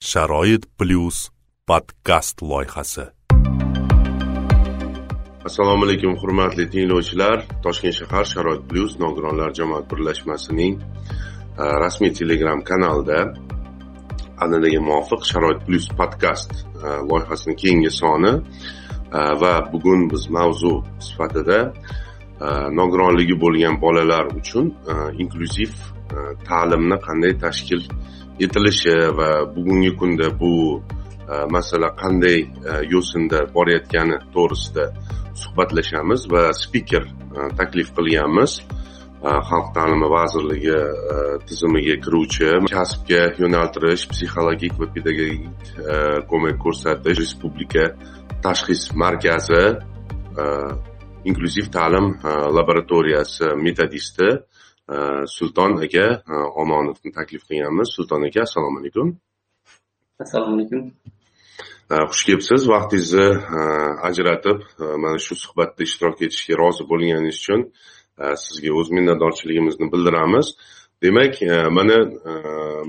sharoit plyus podkast loyihasi. Assalomu alaykum hurmatli tinglovchilar. Toshkent shahar sharoit plyus nogironlar jamoat birlashmasining uh, rasmiy telegram kanalida an'anaga muvofiq sharoit plyus podkast loyihasini uh, loyihasining keyingi soni uh, va bugun biz mavzu sifatida nogironligi bo'lgan bolalar uchun inklyuziv ta'limni qanday tashkil etilishi va bugungi kunda bu e, masala qanday e, yo'sinda borayotgani to'g'risida suhbatlashamiz va spiker e, taklif qilganmiz. Xalq ta'limi vazirligi tizimiga kiruvchi kasbga yo'naltirish psixologik va pedagogik ko'mak ko'rsatish respublika tashxis markazi inklyuziv ta'lim laboratoriyasi metodisti sulton aka e, omonovni taklif qilganmiz. Sulton aka assalomu alaykum. Assalomu alaykum. E, xush kelibsiz. Vaqtingizni e, ajratib mana shu suhbatda ishtirok etishga rozi bo'lganingiz uchun sizga o'z minnatdorchiligimizni bildiramiz. Demak mana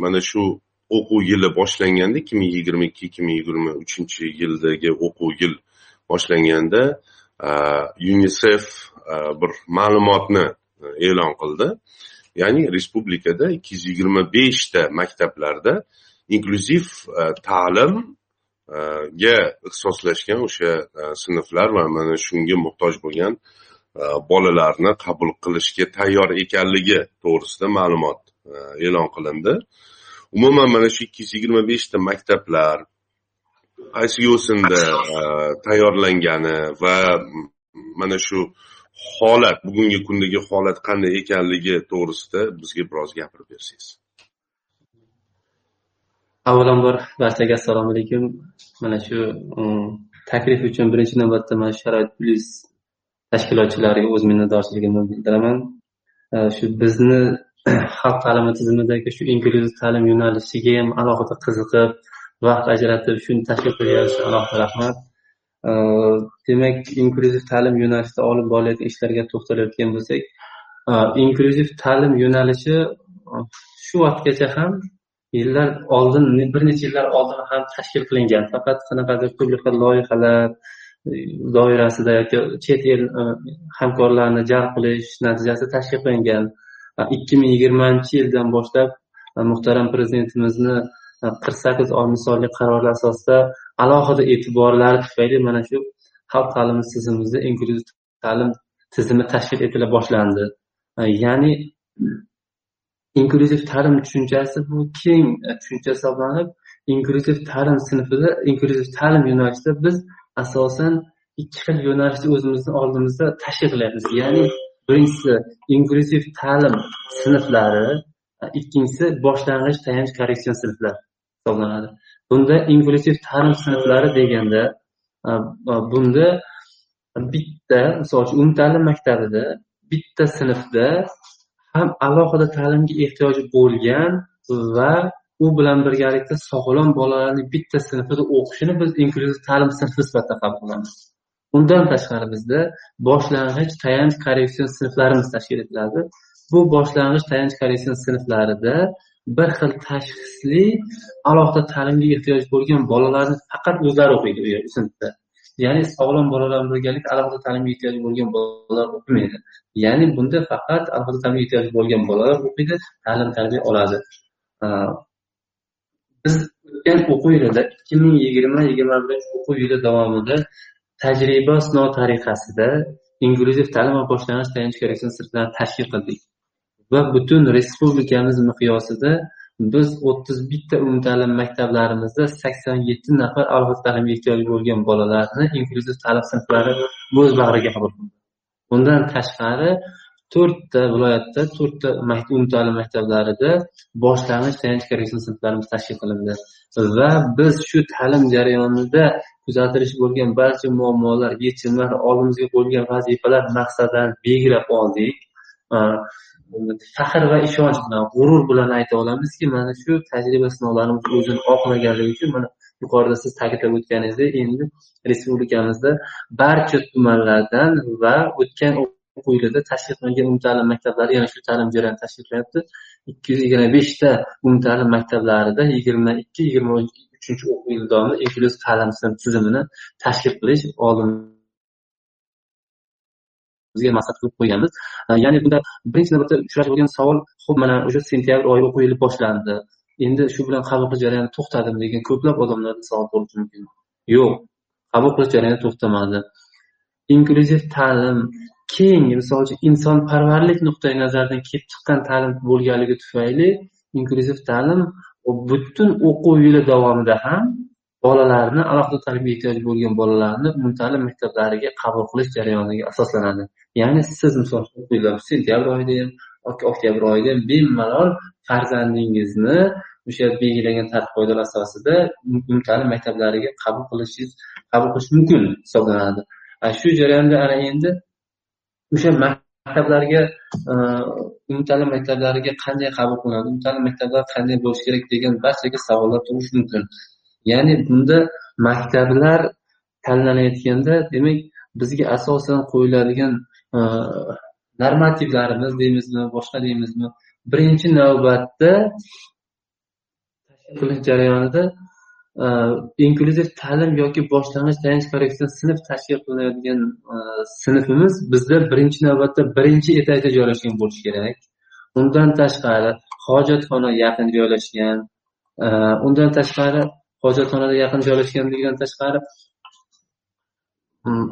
mana shu o'quv yili boshlanganda ikki ming yigirma ikki ikki ming yigirma uchinchi yildagi o'quv yil boshlanganda unisef bir ma'lumotni E, e'lon qildi. Ya'ni respublikada ikki yuz yigirma beshta maktablarda inklyuziv e, ta'limga e, ixtisoslashgan o'sha sinflar va mana shunga muhtoj bo'lgan bolalarni qabul qilishga tayyor ekanligi to'g'risida ma'lumot e'lon qilindi. Umuman mana shu ikki yuz yigirma beshta maktablar qaysi yo'sinda tayyorlangani va mana shu holat bugungi kundagi holat qanday ekanligi to'g'risida bizga biroz gapirib bersangiz. Avvalambor barchaga assalomu alaykum. Mana shu taklif uchun birinchi navbatda mana shu sharoit plyus tashkilotchilariga o'z minnatdorchiligimni bildiraman. Э, shu bizni xalq ta'limi tizimidagi shu ingliz ta'lim yo'nalishiga ham alohida qiziqib vaqt ajratib shuni tashkil qilgan uchun alohida rahmat. Demak inklyuziv ta'lim yo'nalishida olib borilayotgan ishlarga to'xtalayotgan bo'lsak e, inklyuziv ta'lim yo'nalishi e, shu vaqtgacha ham yillar oldin bir necha yillar oldin ham tashkil qilingan. Faqat qanaqadir turli xil loyihalar e, doirasida yoki chet el hamkorlarini jalb qilish natijasida tashkil qilingan. Ikki ming yigirmanchi yildan boshlab muhtaram prezidentimizni qirq sakkiz oltmishonli qarori asosida alohida e'tiborlari tufayli mana shu xalq ta'limi tizimimizda inklyuziv ta'lim tizimi tashkil etila boshlandi. E, ya'ni inklyuziv ta'lim tushunchasi bu keng tushuncha hisoblanib inklyuziv ta'lim sinfida inklyuziv ta'lim yo'nalishida biz asosan ikki xil yo'nalishni o'zimizni oldimizda tashkil qilyapmiz ya'ni birinchisi inklyuziv ta'lim sinflari e, ikkinchisi boshlang'ich tayanch korreksion sinflar hisoblanadi. Bunda inklyuziv ta'lim sinflari deganda bunda bitta misol uchun umumta'lim maktabida bitta sinfda ham alohida ta'limga ehtiyoji bo'lgan va u bilan birgalikda sog'lom bolalarni bitta sinfida o'qishini biz inklyuziv ta'lim sinfi sifatida qabul qilamiz. Undan tashqari bizda boshlang'ich tayanch korreksion sinflarimiz tashkil etiladi. Bu boshlang'ich tayanch korreksion sinflarida bir xil tashxisli alohida ta'limga ehtiyoj bo'lgan bolalarni faqat o'zlari o'qiydi u sinfda. Ya'ni sog'lom bolalar birgalikda alohida ta'limga ehtiyoj bo'lgan bolalar o'qimaydi. Ya'ni bunda faqat alohida ta'limga ehtiyoj bo'lgan bolalar o'qiydi ta'lim tarbiya oladi. Biz o'tgan o'quv yilida ikki ming yigirma yigirma birinchi o'quv yili davomida tajriba sinov tariqasida inklyuziv ta'lim va boshlang'ich tayanch korreksion sinflarini tashkil qildik. Va butun respublikamiz miqyosida biz o'ttiz bitta umumta'lim maktablarimizda sakson yetti nafar alohida ta'limga ehtiyoji bo'lgan bolalarni inklyuziv ta'lim sinflari o'z bag'riga qabul qildi. Bundan tashqari to'rtta viloyatda to'rtta umumta'lim maktablarida boshlang'ich tayanch korreksion sinflarimiz tashkil qilindi. Va biz shu ta'lim jarayonida kuzatilishi bo'lgan barcha muammolar yechimlar oldimizga qo'yilgan vazifalar maqsadlarni belgilab oldik. Faxr va ishonch bilan g'urur bilan ayta olamizki mana shu tajriba sinovlarimiz o'zini oqlaganligi uchun mana yuqorida siz ta'kidlab o'tganingizdek endi respublikamizda barcha tumanlardan va o'tgan o'quv yilida tashkil qilingan umumta'lim maktablari yana shu ta'lim jarayoni tashkil qilyapti ikki yuz yigirma beshta umumta'lim maktablarida yigirma ikki yigirma uchinchi o'quv yili davomida inklyuziv ta'lim sinf tizimini tashkil qilish bizga maqsad qilib qo'yganmiz ya'ni bunda birinchi navbatda uchrashib bo'lgan savol ho'p mana o'sha sentyabr oyi o'quv yili boshlandi. Endi shu bilan qabul qilish jarayoni to'xtadimi degan ko'plab odamlarda savol tug'ilishi mumkin. Yo'q qabul qilish jarayoni to'xtamadi. Inklyuziv ta'lim keng misol uchun insonparvarlik nuqtai nazaridan kelib chiqqan ta'lim bo'lganligi tufayli inklyuziv ta'lim butun o'quv yili davomida ham bolalarni alohida ta'limga ehtiyoji bo'lgan bolalarni umumta'lim maktablariga qabul qilish jarayoniga asoslanadi. Ya'ni siz misol uchun sentyabr oyida ham yoki oktyabr oyida ham bemalol farzandingizni o'sha belgilangan tartib qoidalar asosida umumta'lim maktablariga qabul qilishingiz qabul qilish mumkin hisoblanadi. Shu jarayonda ana endi o'sha maktablarga e, umumta'lim maktablariga qanday qabul qilinadi umumta'lim maktablar qanday bo'lishi kerak degan barchaga savollar tug'ilishi mumkin. Ya'ni bunda maktablar tanlanayotganda demak bizga asosan qo'yiladigan normativlarimiz deymizmi boshqa deymizmi birinchi navbatda qilish jarayonida inklyuziv ta'lim yoki boshlang'ich tayanch korreksion sinf tashkil qilinadigan sinfimiz bizda birinchi navbatda birinchi etajda joylashgan bo'lishi kerak undan tashqari hojatxona yaqin joylashgan undan tashqari hojatxonada yaqin joylashganligidan tashqari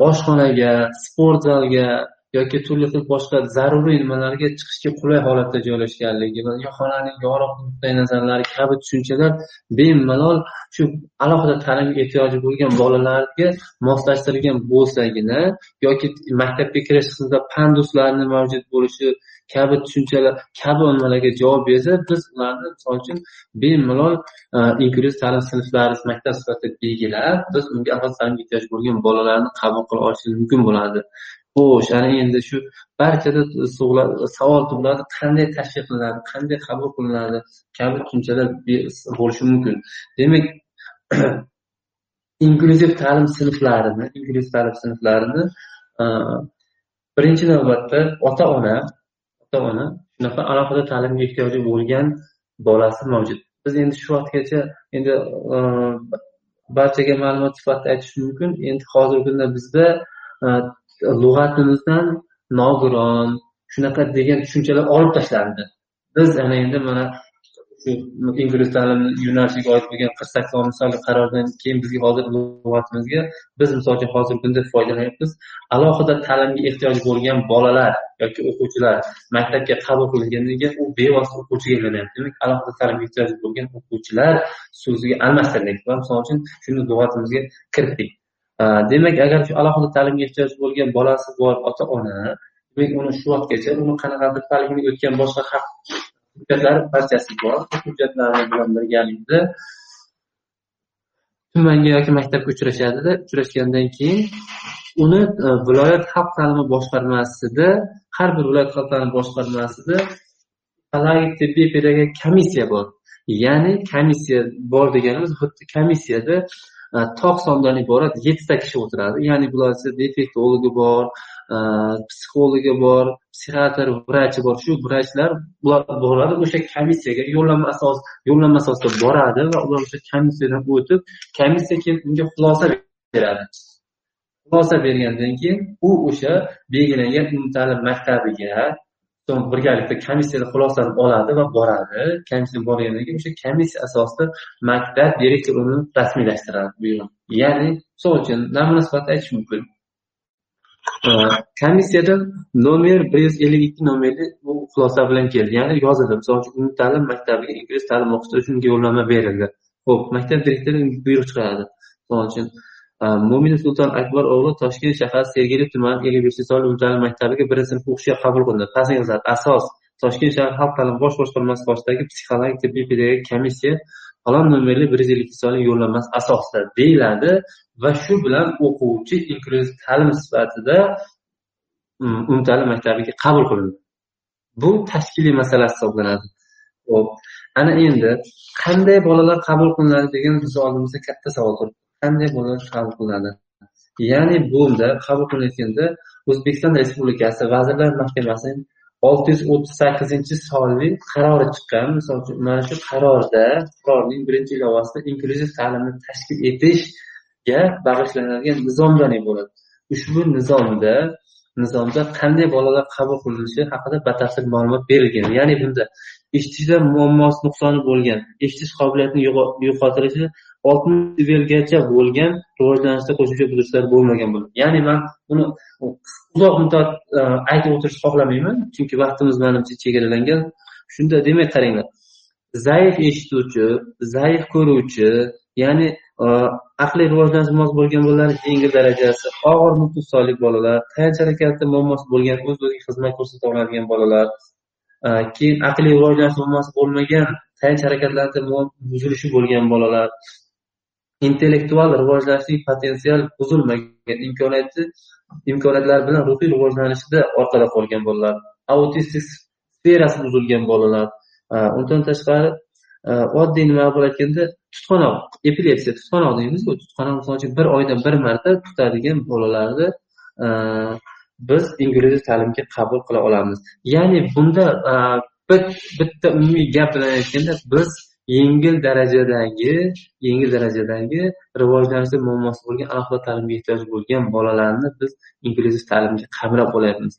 oshxonaga sport zalga yoki turli xil boshqa zaruriy nimalarga chiqishga qulay holatda joylashganligi va xonaning yorug' nuqtai nazarlari kabi tushunchalar bemalol shu alohida ta'limga ehtiyoji bo'lgan bolalarga moslashtirilgan bo'lsagina yoki maktabga kirish qismida panduslarni mavjud bo'lishi kabi tushunchalar kabi nimalarga javob bersa biz ularni misol uchun bemalol e, inklyuziv ta'lim sinflari maktab sifatida belgilab biz unga alohida ta'limga ehtiyoj bo'lgan bolalarni qabul qila olishimiz mumkin bo'ladi. Xo'sh ana endi shu barchada savol tug'iladi. Qanday tashkil qilinadi? Qanday qabul qilinadi? Kabi tushunchalar bo'lishi mumkin. Demak inklyuziv ta'lim sinflarini inklyuziv ta'lim sinflarini birinchi navbatda ota ona ota ona shunaqa alohida ta'limga ehtiyoji bo'lgan bolasi mavjud. Biz endi shu vaqtgacha endi barchaga ma'lumot sifatida aytish mumkin. Endi hozirgi kunda bizda lug'atimizdan nogiron shunaqa degan tushunchalar olib tashlandi. Biz ana endi mana shu ingliz ta'lim yo'nalishiga oid bo'lgan qirq sakson misolli qarordan keyin bizga hozir lug'atimizga biz misol uchun hozirgi kunda foydalanyapmiz. Alohida ta'limga ehtiyoji bo'lgan bolalar yoki o'quvchilar maktabga qabul qilingandan keyin u bevosita o'quvchiga aylanyapti demak alohida ta'limga ehtiyoji bo'lgan o'quvchilar so'ziga almashtirdik va misol uchun shuni lug'atimizga kiritdik. Э, demak agar shu alohida ta'limga ehtiyoji bo'lgan bolasi bor ota ona demak uni shu vaqtgacha uni qanaqadir ta'limga o'tgan boshqa haq hujjatlari barchasi bor. Hujjatlari bilan birgalikda tumanga yoki maktabga uchrashadida uchrashgandan keyin uni e, viloyat xalq ta'limi boshqarmasida har bir viloyat xalq ta'limi boshqarmasida tibbiy pedagogik komissiya bor. Ya'ni komissiya bor deganimiz xuddi komissiyada E, tog' sondan iborat yettita kishi o'tiradi. Ya'ni bular defektologi bor e, psixologi bor psixiatr vrachi bor. Shu vrachlar bular boradi o'sha komissiyaga yo'llanma asos yo'llanma asosida boradi va ular o'sha komissiyadan o'tib komissiya keyin unga xulosa beradi. Xulosa bergandan keyin u o'sha belgilangan umumta'lim maktabiga so'ng birgalikda komissiyada xulosani oladi va boradi. Komissiya borgandan keyin o'sha komissiya asosida maktab direktori uni rasmiylashtiradi buyruq ya'ni misol uchun namuna sifatida aytish mumkin. Komissiyada nomer bir yuz ellik ikki nomerli bu xulosa bilan keldi. Ya'ni yozildi. Misol uchun umumta'lim maktabiga ingliz ta'lim o'qitish uchun yo'llanma berildi. Ho'p maktab direktori buyruq chiqaradi. Misol uchun mo'min sulton akbar o'g'li toshkent shahar sergeli tumani ellik beshinchi son umumta'lim maktabiga birinchi sinf o'qishga qabul qilindi. Pastga yoziladi asos toshkent shahar xalq ta'limi bosh boshqarmasi boshidagi psixologik tibbiy pedagogik komissiya falon nomerli bir yuz ellik ikki sonli yo'llanmasi asosida deyiladi va shu bilan o'quvchi inklyuziv ta'lim sifatida mm, umumta'lim maktabiga qabul qilindi. Bu tashkiliy masala hisoblanadi. Ho'p ana endi qanday bolalar qabul qilinadi degan bizni oldimizda katta savol turibdi. Qanday bolalar qabul qilinadi? Ya'ni bunda qabul qilinayotganda o'zbekiston respublikasi vazirlar mahkamasining olti yuz o'ttiz sakkizinchi sonli qarori chiqqan. Misol uchun mana shu qarorda qarorning birinchi ilovasida inklyuziv ta'limni tashkil etishga bag'ishlanadigan nizomdan bo'ladi. ushbu nizomda nizomda qanday bolalar qabul qilinishi haqida batafsil ma'lumot berilgan. Ya'ni bunda eshitishda muammosi nuqsoni bo'lgan eshitish qobiliyatini yo'qotilishi oltmish nivelgacha bo'lgan rivojlanishda qo'shimcha buzilishlar bo'lmagan bo'ladi ya'ni man buni uzoq muddat e, aytib o'tirishni xohlamayman chunki vaqtimiz manimcha chegaralangan. Shunda demak qaranglar zaif eshituvchi zaif ko'ruvchi ya'ni e, aqliy rivojlanishi mos bo'lgan bolalar yengil darajasi og'ir nuqsonli bolalar tayanch harakati muammosi bo'lgan o'z o'ziga xizmat ko'rsata oladigan bolalar e, keyin aqliy rivojlanish muammosi bo'lmagan tayanch harakatlarda buzilishi bo'lgan bolalar. Intellektual rivojlanishning potensial buzilmagan imkoniyati imkoniyatlar bilan ruhiy rivojlanishida orqada qolgan bolalar autistik sferasi buzilgan bolalar undan tashqari oddiy nima qilib aytganda tutqanoq epilepsiya tutqanoq deymizku. Tutqanoq misol uchun bir oyda bir marta tutadigan bolalarni biz inklyuziv ta'limga qabul qila olamiz. Ya'ni bunda bitta umumiy gap bilan aytganda biz yengil darajadagi yengil darajadagi rivojlanishda muammosi bo'lgan alohida ta'limga ehtiyoji bo'lgan bolalarni biz inklyuziv ta'limga qamrab olyapmiz.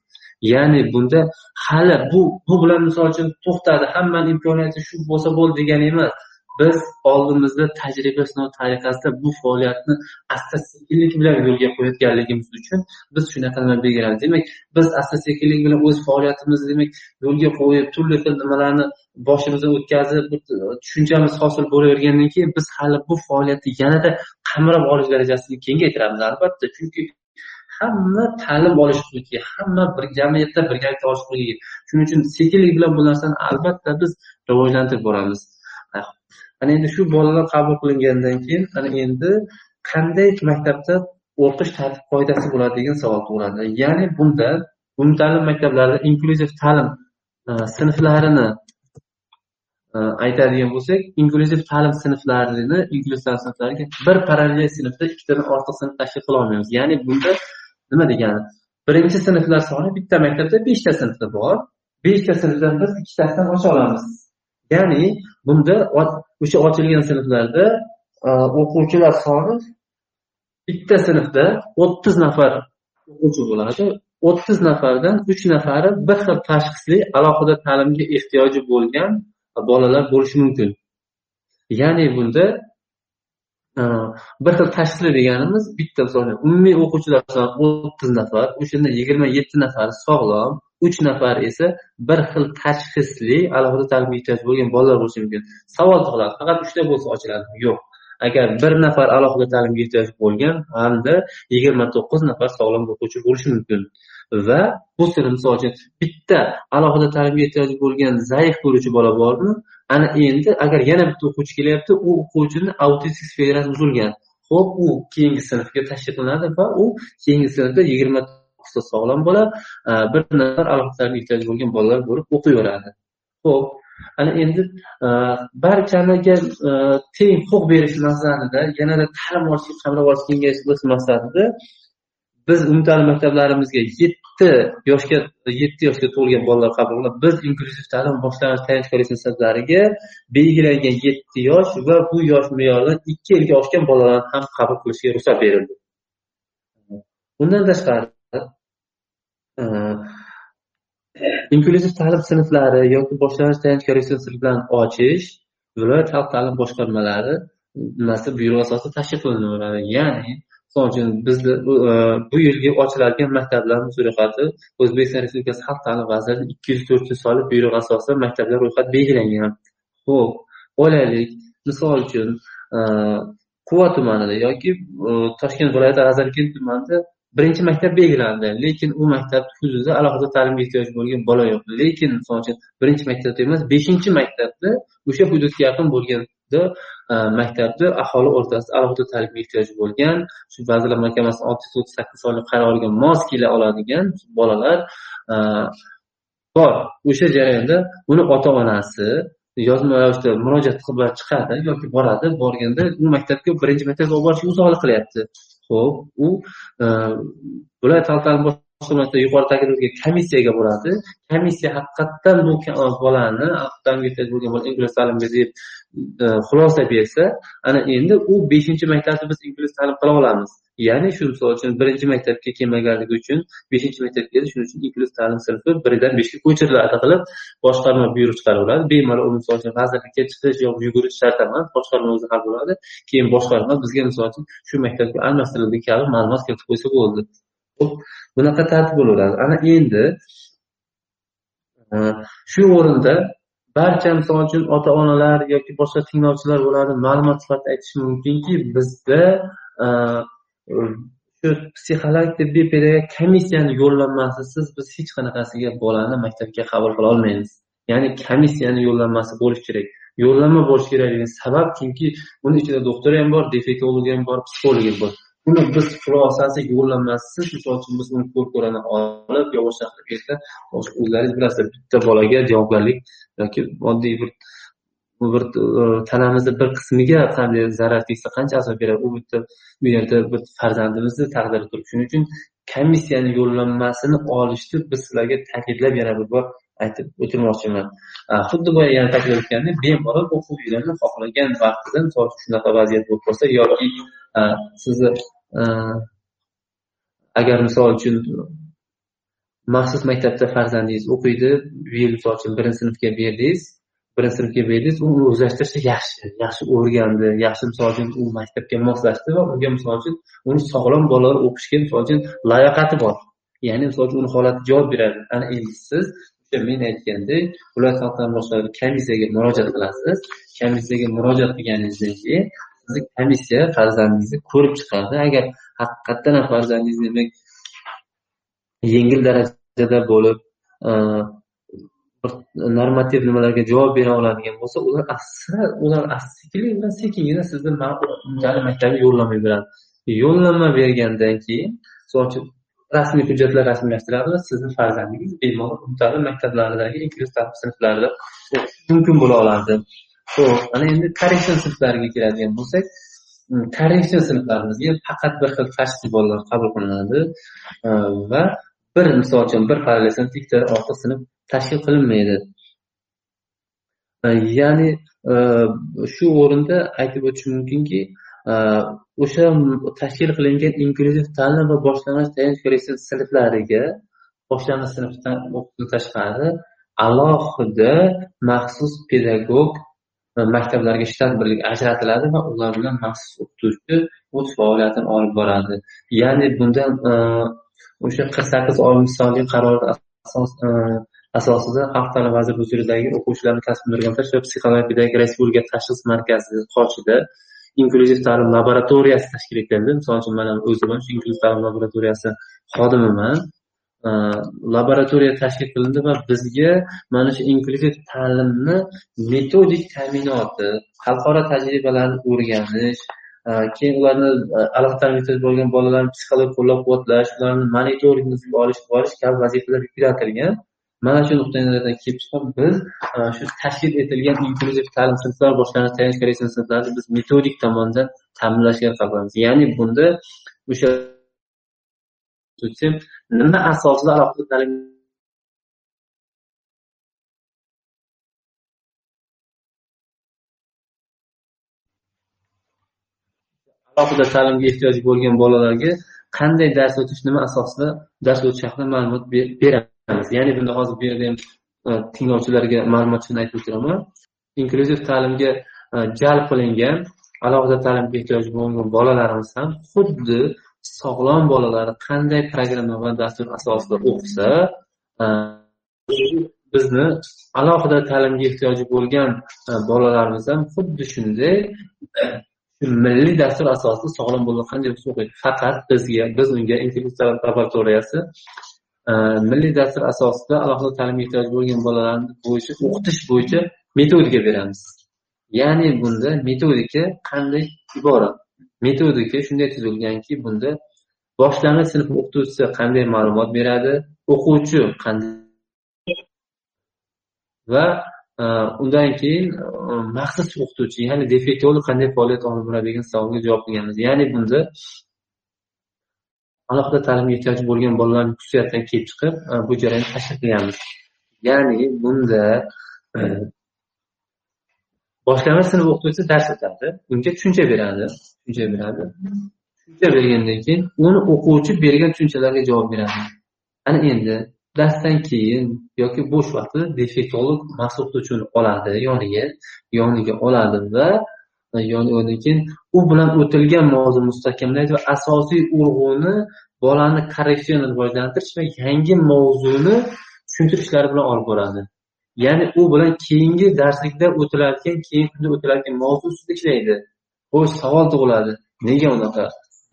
Ya'ni bunda hali bu bu bilan misol uchun to'xtadi hammani imkoniyati shu bo'lsa bo'ldi degani emas. Biz oldimizda tajriba sinov tariqasida bu faoliyatni asta sekinlik bilan yo'lga qo'yayotganligimiz uchun biz shunaqa nima belgilamiz demak biz asta sekinlik bilan o'z faoliyatimizni demak yo'lga qo'yib turli xil nimalarni boshimizdan o'tkazib tushunchamiz hosil bo'lavergandan keyin biz hali bu faoliyatni yanada qamrab olish darajasiga kengaytiramiz albatta. Chunki hamma ta'lim olish huquqiga hamma bir jamiyatda birgalikda olish huquqiga shuning uchun sekinlik bilan bu narsani albatta biz rivojlantirib boramiz. Ana endi shu bolalar qabul qilingandan keyin ana endi qanday maktabda o'qish tartib qoidasi bo'ladi degan savol tug'iladi. Ya'ni bunda umumta'lim maktablarida inklyuziv e, e, ta'lim sinflarini aytadigan bo'lsak inklyuziv ta'lim sinflarini inklyuziv ta'lim sinflariga bir parallel sinfda ikkitadan ortiq sinf tashkil qila olmaymiz. Ya'ni bunda nima degani? Birinchi sinflar soni bitta maktabda beshta sinfda bor. Beshta sinfdan biz ikkitasidan ocha olamiz. Ya'ni bunda o'sha ochilgan sinflarda e, o'quvchilar soni bitta sinfda o'ttiz nafar o'quvchi bo'ladi. O'ttiz nafardan uch nafari bir xil tashxisli alohida ta'limga ehtiyoji bo'lgan bolalar bo'lishi mumkin. Ya'ni bunda e, bir xil tashxisli deganimiz bitta misol umumiy o'quvchilar soni o'ttiz nafar o'shanda yigirma yetti nafari sog'lom uch nafar esa bir xil tashxisli alohida ta'limga ehtiyoj bo'lgan bolalar bo'lishi mumkin. Savol tug'iladi faqat uchta bo'lsa ochiladimi yo'q. Agar bir nafar alohida ta'limga ehtiyoj bo'lgan hamda yigirma to'qqiz nafar sog'lom o'quvchi bo'lishi mumkin. Va bu sinf misol uchun bitta alohida ta'limga ehtiyoji bo'lgan zaif ko'ruvchi bola bormi? Ana endi agar yana bitta o'quvchi kelyapti u o'quvchini autistik sferasi buzilgan. Ho'p u keyingi sinfga tashkil qilinadi va u keyingi sinfda yigirma to'qqizta sog'lom bola e, bir nafar alohida ehtiyoji bo'lgan bolalar bo'lib o'qiyveradi. Ho'p ana endi e, barchaniga e, teng huquq berish maqsadida yanada ta'lim olishga qamrab olish kengayish maqsadida biz umumta'lim maktablarimizga yetti yoshga yetti yoshga to'lgan bolalar qabul qilib biz inklyuziv ta'lim boshlang'ich tayanch kollej maktablariga belgilangan yetti yosh va bu yosh me'yoridan ikki yilga oshgan bolalarni ham qabul qilishga ruxsat berildi. Bundan tashqari Э, inklyuziv ta'lim sinflari yoki boshlang'ich tayanch kollej sinflarini ochish viloyat xalq ta'lim boshqarmalari nimasi buyruq asosida tashkil qilinadi? Ya'ni misol uchun bizni e, bu yilgi ochiladigan maktablarimiz ro'yxati o'zbekiston respublikasi xalq ta'limi vazirligi ikki yuz to'rtinchi sonli buyruq asosida maktablar ro'yxati belgilangan. Ho'p olaylik misol uchun e, quva tumanida yoki e, toshkent viloyati g'azalkin tumanida birinchi maktab belgilandi lekin u maktab hududida alohida ta'limga ehtiyoji bo'lgan bola yo'q. Lekin misol uchun birinchi maktabda emas beshinchi maktabda o'sha hududga yaqin bo'lganda e, maktabda aholi o'rtasida alohida ta'limga ehtiyoji bo'lgan shu vazirlar mahkamasini olti yuz o'ttiz sakkiz sonli qaroriga mos kela oladigan bolalar e, bor. O'sha jarayonda uni ota onasi yozma ravishda murojaat qilib chiqadi yoki boradi borganda u maktabga birinchi maktabga olib borishga uzoqlik qilyapti. Ho'p u e, viloyat xalq ta'limi boshqarmasida yuqori ta'kidlangan komissiyaga boradi. Komissiya haqiqatdan bu e, bolani bo'lgan bola ingliz ta'limga deb e, xulosa bersa ana endi u beshinchi maktabda biz ingliz ta'lim qila olamiz. Ya'ni shu misol uchun birinchi maktabga kelmaganligi uchun beshinchi maktabga keldi shuning uchun ingliz ta'lim sinfi birdan beshga ko'chiriladi qilib boshqarma buyruq chiqaraveradi bemalol u misol uchun vazirlikka chiqish yo yugurish shart emas boshqarma o'zi hal bo'ladi keyin boshqarma bizga misol uchun shu maktabga almashtirildi kabi ma'lumot kiritib qo'ysa bo'ldi. Bunaqa tartib bo'laveradi. Ana endi e, shu o'rinda barcha misol uchun ota onalar yoki boshqa tinglovchilar bo'ladi ma'lumot sifatida aytish mumkinki bizda e, shu psixolog tibbiy pedagog komissiyani yo'llanmasisiz biz hech qanaqasiga bolani maktabga qabul qila olmaymiz. Ya'ni komissiyani yo'llanmasi bo'lishi kerak. Yo'llanma bo'lishi kerakligi sabab chunki uni ichida doktor ham bor defektolog ham bor psixolog ham bor. Uni biz xulosasi yo'llanmasiz misol uchun biz uni ko'r ko'rani olib yo boshqa o'zlaringiz bilasizlar bitta bolaga javobgarlik yoki oddiy bir bir e, tanamizni bir qismiga qanday zarar tegsa qancha azob beradi? U bitta u yerda bir farzandimizni taqdiri turibdi shuning uchun komissiyani yo'llanmasini olishni biz sizlarga ta'kidlab yana bir bor aytib o'tirmoqchiman. Xuddi boya yana ta'kidlayotgandek bemalol o'qib yuradi xohlagan vaqtida misol uchun shunaqa vaziyat bo'lib qolsa yoki sizni agar misol uchun maxsus maktabda farzandingiz o'qiydi bu yil misol uchun birinchi sinfga berdingiz birinchi sinfga berdingiz uni o'zlashtirishi yaxshi yaxshi o'rgandi yaxshi misol uchun u maktabga moslashdi va unga misol uchun uni sog'lom bolalar o'qishga misol uchun layoqati bor. Ya'ni misol uchun uni holati javob beradi. Ana endi siz men aytgandek viloyat xalq ta'limi boshqarmasi komissiyaga murojaat qilasiz. Komissiyaga murojaat qilganingizdan keyin sizni komissiya farzandingizni ko'rib chiqadi. Agar haqiqatdan ham farzandingiz demak yengil darajada bo'lib normativ nimalarga javob bera oladigan bo'lsa ular asra ular sekinlik bilan sekingina sizni maktabga yo'llanma beradi yo'llanma bergandan keyin misol uchun rasmiy hujjatlar rasmiylashtiradi va sizni farzandingiz bemalol umumta'lim maktablaridagi ingliz ta'lim sinflarida mumkin bo'la oladi. Ho'p ana endi korreksion sinflariga keladigan bo'lsak hm, korreksion sinflarimizga faqat bir xil tashxis bolalar qabul qilinadi hm, va bir misol uchun bir parallel sinf ikkita ortiq sinf tashkil qilinmaydi. E, ya'ni e, shu o'rinda aytib o'tish mumkinki e, o'sha tashkil qilingan inklyuziv ta'lim va boshlang'ich tayanch sinflariga boshlang'ich sinfdan o'qituvchi tashqari alohida maxsus pedagog maktablarga shtat birligi ajratiladi va ular bilan maxsus o'qituvchi o'z faoliyatini olib boradi. Ya'ni bundan o'sha qirq sakkiz oltmish sonli qaror e, asosida xalq ta'limi vaziri huzuridagi o'quvchilarni kasb o'rgantirish va psixologiyadagi respublika tashxis markazi qoshida inklyuziv ta'lim laboratoriyasi tashkil etildi. Misol uchun man o'zim shu inklyuziv ta'lim laboratoriyasi xodimiman. E, laboratoriya tashkil qilindi va bizga mana shu inklyuziv ta'limni metodik ta'minoti xalqaro tajribalarni o'rganish Э, keyin ularni э, alohida bo'lgan bolalarni psixologik qo'llab quvvatlash ularni monitoringga olish borish kabi vazifalar yuklatilgan mana shu nuqtai nazardan kelib chiqib biz e, shu tashkil etilgan inklyuziv ta'lim sinflari boshlanish tayanch korreksion sinflarini biz metodik tomondan ta'minlashga harakat qilamiz ya'ni bunda o'sha nima asosida alohida ta'lim alohida ta'limga ehtiyoji bo'lgan bolalarga qanday dars o'tish nima asosida dars o'tish haqida ma'lumot beramiz. Ya'ni bunda hozir bu yerda ham e, tinglovchilarga ma'lumot uchun aytib o'tiraman. Inklyuziv ta'limga e, jalb qilingan alohida ta'limga ehtiyoji bo'lgan bolalarimiz ham xuddi sog'lom bolalar qanday programma va dastur asosida o'qisa e, bizni alohida ta'limga ehtiyoji bo'lgan bolalarimiz ham xuddi shunday milliy dastur asosida sog'lom bolalar qanday o'qiydi faqat bizga biz unga intellektual laboratoriyasi e, milliy dastur asosida alohida ta'limga ehtiyoji bo'lgan bolalarni bo'yicha o'qitish bo'yicha metodika beramiz. Ya'ni bunda metodika qanday iborat? Metodika shunday tuzilganki bunda boshlang'ich sinf o'qituvchisi qanday ma'lumot beradi? O'quvchi qanday va Э, undan keyin э, maxsus o'qituvchi ya'ni defektolog qanday faoliyat olib boradi degan savolga javob qilganmiz. Ya'ni bunda alohida ta'limga ehtiyoji bo'lgan bolalarni xususiyatidan kelib chiqib e, bu jarayonni tashkil qilganmiz. Ya'ni bunda e, boshlama sinf o'qituvchisi dars o'tadi unga tushuncha beradi tushuncha beradi. Tushuncha bergandan keyin uni o'quvchi bergan tushunchalarga javob beradi. Ana endi darsdan keyin yoki bo'sh vaqtida defektolog maxsus o'qituvchini oladi yoniga yoniga oladi va yonidan keyin u bilan o'tilgan mavzuni mustahkamlaydi va asosiy urg'uni bolani korreksion rivojlantirish va yangi mavzuni tushuntirishlari bilan olib boradi. Ya'ni u bilan keyingi darslikda o'tiladigan keyingi kunda o'tiladigan mavzu ustida ishlaydi. Xo'sh savol tug'iladi. Nega unaqa?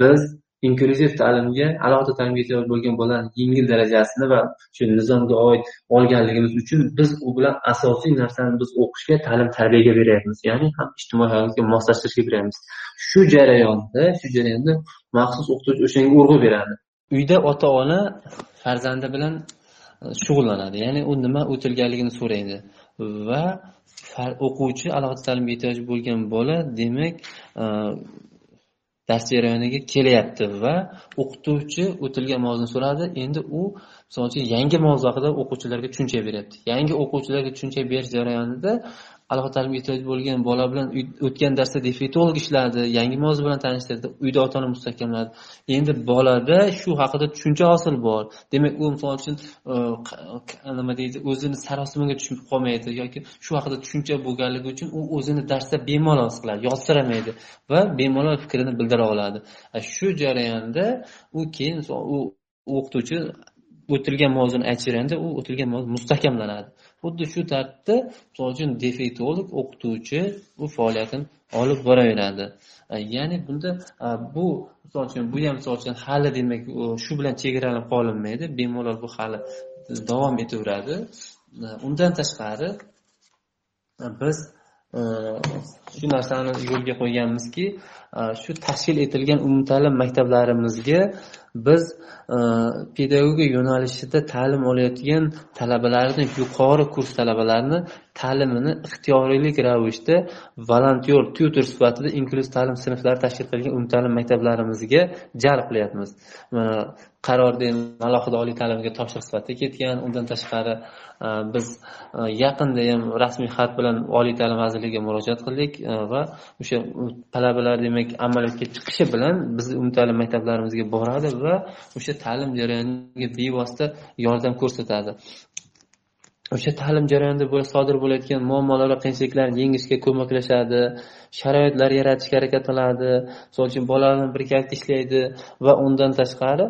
Biz inklyuziv ta'limga alohida ta'limga ehtiyoj bo'lgan bolani yengil darajasini va shu nizomga oid olganligimiz uchun biz u bilan asosiy narsani biz o'qishga ta'lim tarbiyaga beryapmiz. Ya'ni ham ijtimoiy hayotga moslashtirishga beryapmiz. Shu jarayonda shu jarayonda maxsus o'qituvchi o'shanga urg'u beradi. Uyda ota ona farzandi bilan e, shug'ullanadi. Ya'ni u nima o'tilganligini so'raydi va o'quvchi alohida ta'limga ehtiyoji bo'lgan bola demak e, dars jarayoniga kelyapti va o'qituvchi o'tilgan mavzuni so'radi. Endi u misol uchun yangi mavzu haqida o'quvchilarga tushuncha beryapti. Yangi o'quvchilarga tushuncha berish jarayonida alohida ta'limga ehtiyoj bo'lgan bola bilan o'tgan darsda defektolog ishladi yangi mavzu bilan tanishtirdi uyda ota ona mustahkamladi. Endi bolada shu haqida tushuncha hosil bor. Demak u misol uchun e, nima deydi o'zini sarosimaga tushib qolmaydi yoki shu haqida tushuncha bo'lganligi uchun u o'zini darsda bemalol his qiladi yodsiramaydi va bemalol fikrini bildira oladi. E, shu jarayonda u keyin u o'qituvchi o'tilgan mavzuni aytib berganda u o'tilgan mavzu mustahkamlanadi. Xuddi shu tartibda misol uchun defektolog o'qituvchi bu faoliyatini olib boraveradi. E, ya'ni bunda e, bu misol uchun bu ham misol uchun hali demak shu bilan chegaralanib qolinmaydi bemalol bu hali davom etaveradi. E, undan tashqari biz shu narsani yo'lga qo'yganmizki shu tashkil etilgan umumta'lim maktablarimizga biz e, pedagogika yo'nalishida ta'lim olayotgan talabalarni yuqori kurs talabalarini ta'limini ixtiyoriylik ravishda volontyor tyutor sifatida inklyuziv ta'lim sinflari tashkil qilgan umumta'lim maktablarimizga jalb qilyapmiz. Qarorda alohida oliy ta'limga topshiriq sifatida ketgan. Undan tashqari e, biz e, yaqinda ham rasmiy xat bilan oliy ta'lim vazirligiga murojaat qildik e, va o'sha talabalar demak amaliyotga chiqishi bilan bizni umumta'lim maktablarimizga boradi va o'sha ta'lim jarayoniga bevosita yordam ko'rsatadi. O'sha ta'lim jarayonida sodir bo'layotgan muammolar va qiyinchiliklarni yengishga ko'maklashadi sharoitlar yaratishga harakat qiladi misol uchun bolalar birgalikda ishlaydi va undan tashqari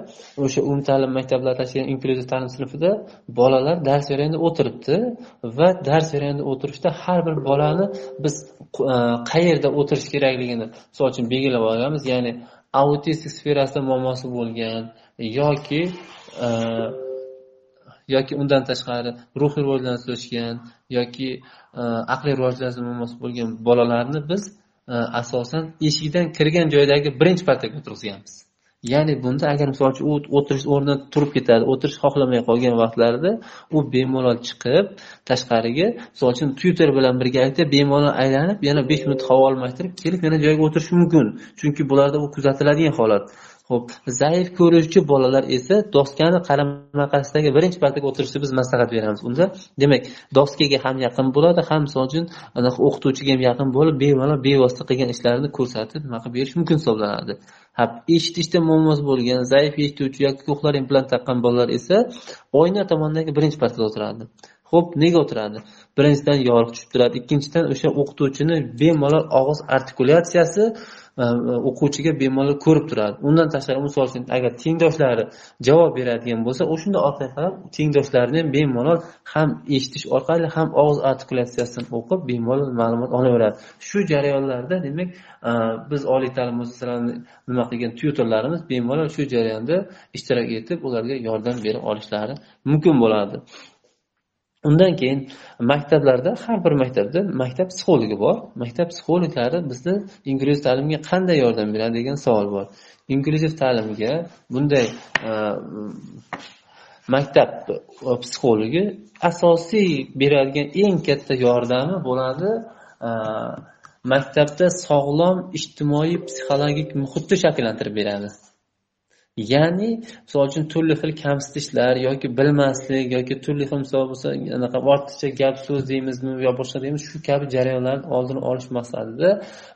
o'sha umumta'lim maktablar tashkil inklyuziv ta'lim sinfida bolalar dars jarayonida o'tiribdi va dars jarayonida o'tirishda har bir bolani biz e, qayerda o'tirish kerakligini misol uchun belgilab olganmiz ya'ni autistik sferasida muammosi bo'lgan yoki e, yoki undan tashqari ruhiy rivojlanishgan yoki e, aqliy rivojlanishi muammosi bo'lgan bolalarni biz e, asosan eshikdan kirgan joydagi birinchi partaga o'tirgizganmiz. Ya'ni bunda agar misol uchun u o'tirish o'rnidan turib ketadi o'tirish xohlamay qolgan vaqtlarida u bemalol chiqib tashqariga misol uchun tyuter bilan birgalikda bemalol aylanib yana besh minut havo almashtirib kelib yana joyiga o'tirishi mumkin. Chunki bularda u kuzatiladigan holat. Xo'p, zaif ko'ruvchi bolalar esa doskani qarama qarshisidagi birinchi partaga o'tirishni biz maslahat beramiz. Unda demak, doskaga ham yaqin bo'ladi, ham misol uchun o'qituvchiga ham yaqin bo'lib, bemalol bevosita qilgan ishlarini ko'rsatib, nima qilib berish mumkin hisoblanadi. Ha, eshitishda muammosi bo'lgan, zaif eshituvchi yoki ko'klar implant taqqan bolalar esa oyna tomondagi birinchi partada o'tiradi. Xo'p, nega o'tiradi? Birinchidan yorug' tushib turadi, ikkinchidan o'sha o'qituvchini bemalol og'iz artikulyatsiyasi Э, o'quvchiga bemalol ko'rib turadi. Undan tashqari misol uchun agar tengdoshlari javob beradigan bo'lsa o'shanda orqaga qarab tengdoshlarini ham bemalol ham eshitish orqali ham og'iz artikulyatsiyasini o'qib bemalol ma'lumot olaveradi. Shu jarayonlarda demak e, biz oliy ta'lim muassasalarini nima qilgan tyutorlarimiz bemalol shu jarayonda ishtirok etib ularga yordam berib olishlari mumkin bo'ladi. Undan keyin maktablarda har bir maktabda maktab psixologi bor. Maktab psixologlari bizni inklyuziv ta'limga qanday yordam beradi degan savol bor. Inklyuziv ta'limga bunday e, maktab e, psixologi asosiy beradigan eng katta yordami bo'ladi e, maktabda sog'lom ijtimoiy psixologik muhitni shakllantirib beradi. Ya'ni misol uchun turli xil kamsitishlar yoki bilmaslik yoki turli xil misol bo'lsa anaqa ortiqcha gap so'z deymizmi yo boshqa deymiz shu kabi jarayonlarni oldini olish maqsadida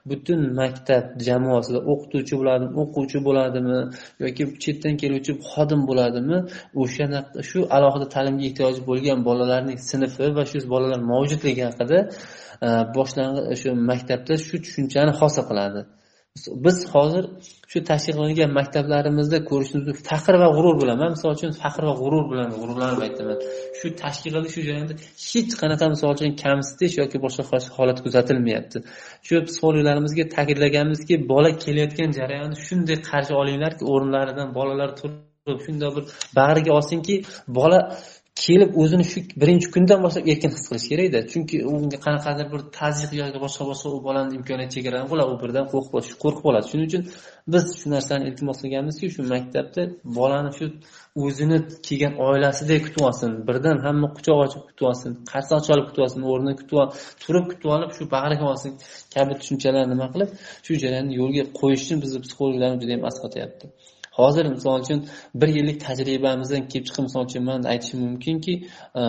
butun maktab jamoasida o'qituvchi bo'ladimi o'quvchi bo'ladimi yoki chetdan keluvchi xodim bo'ladimi o'sha shu alohida ta'limga ehtiyoji bo'lgan bolalarning sinfi va shu bolalar mavjudligi haqida e, boshlang'ich shu maktabda shu tushunchani hosil qiladi. Biz hozir shu tashkil qilingan maktablarimizda ko'rishimiz faxr va g'urur bilan man misol uchun faxr va g'urur bilan g'ururlanib aytaman. Shu tashkil qilish shu jarayonda hech qanaqa misol uchun kamsitish yoki boshqa holat kuzatilmayapti. Shu psixologlarimizga ta'kidlaganmizki bola kelayotgan jarayonni shunday qarshi olinglarki o'rinlaridan bolalar turib shundoq bir bag'riga olsinki bola kelib o'zini shu birinchi kundan boshlab erkin his qilish kerakda. Chunki unga qanaqadir bir tazyiq yoki boshqa boshqa u bolani imkoniyati chegarani bo'ladi u birdan qo'rqib qo'rqib qoladi. Shuning uchun biz shu narsani iltimos qilganmizki shu maktabda bolani shu o'zini kelgan oilasidek kutib olsin birdan hamma quchoq ochib kutib olsin qarsoq chalib kutib olsin o'rnidan kutib turib kutib olib shu bag'riga olsin. Kabi tushunchalar nima qilib? Shu jarayonni yo'lga qo'yish uchun bizni psixologlarimiz juda yam asqatyapti hozir misol uchun bir yillik tajribamizdan kelib chiqib misol uchun man aytishim mumkinki e,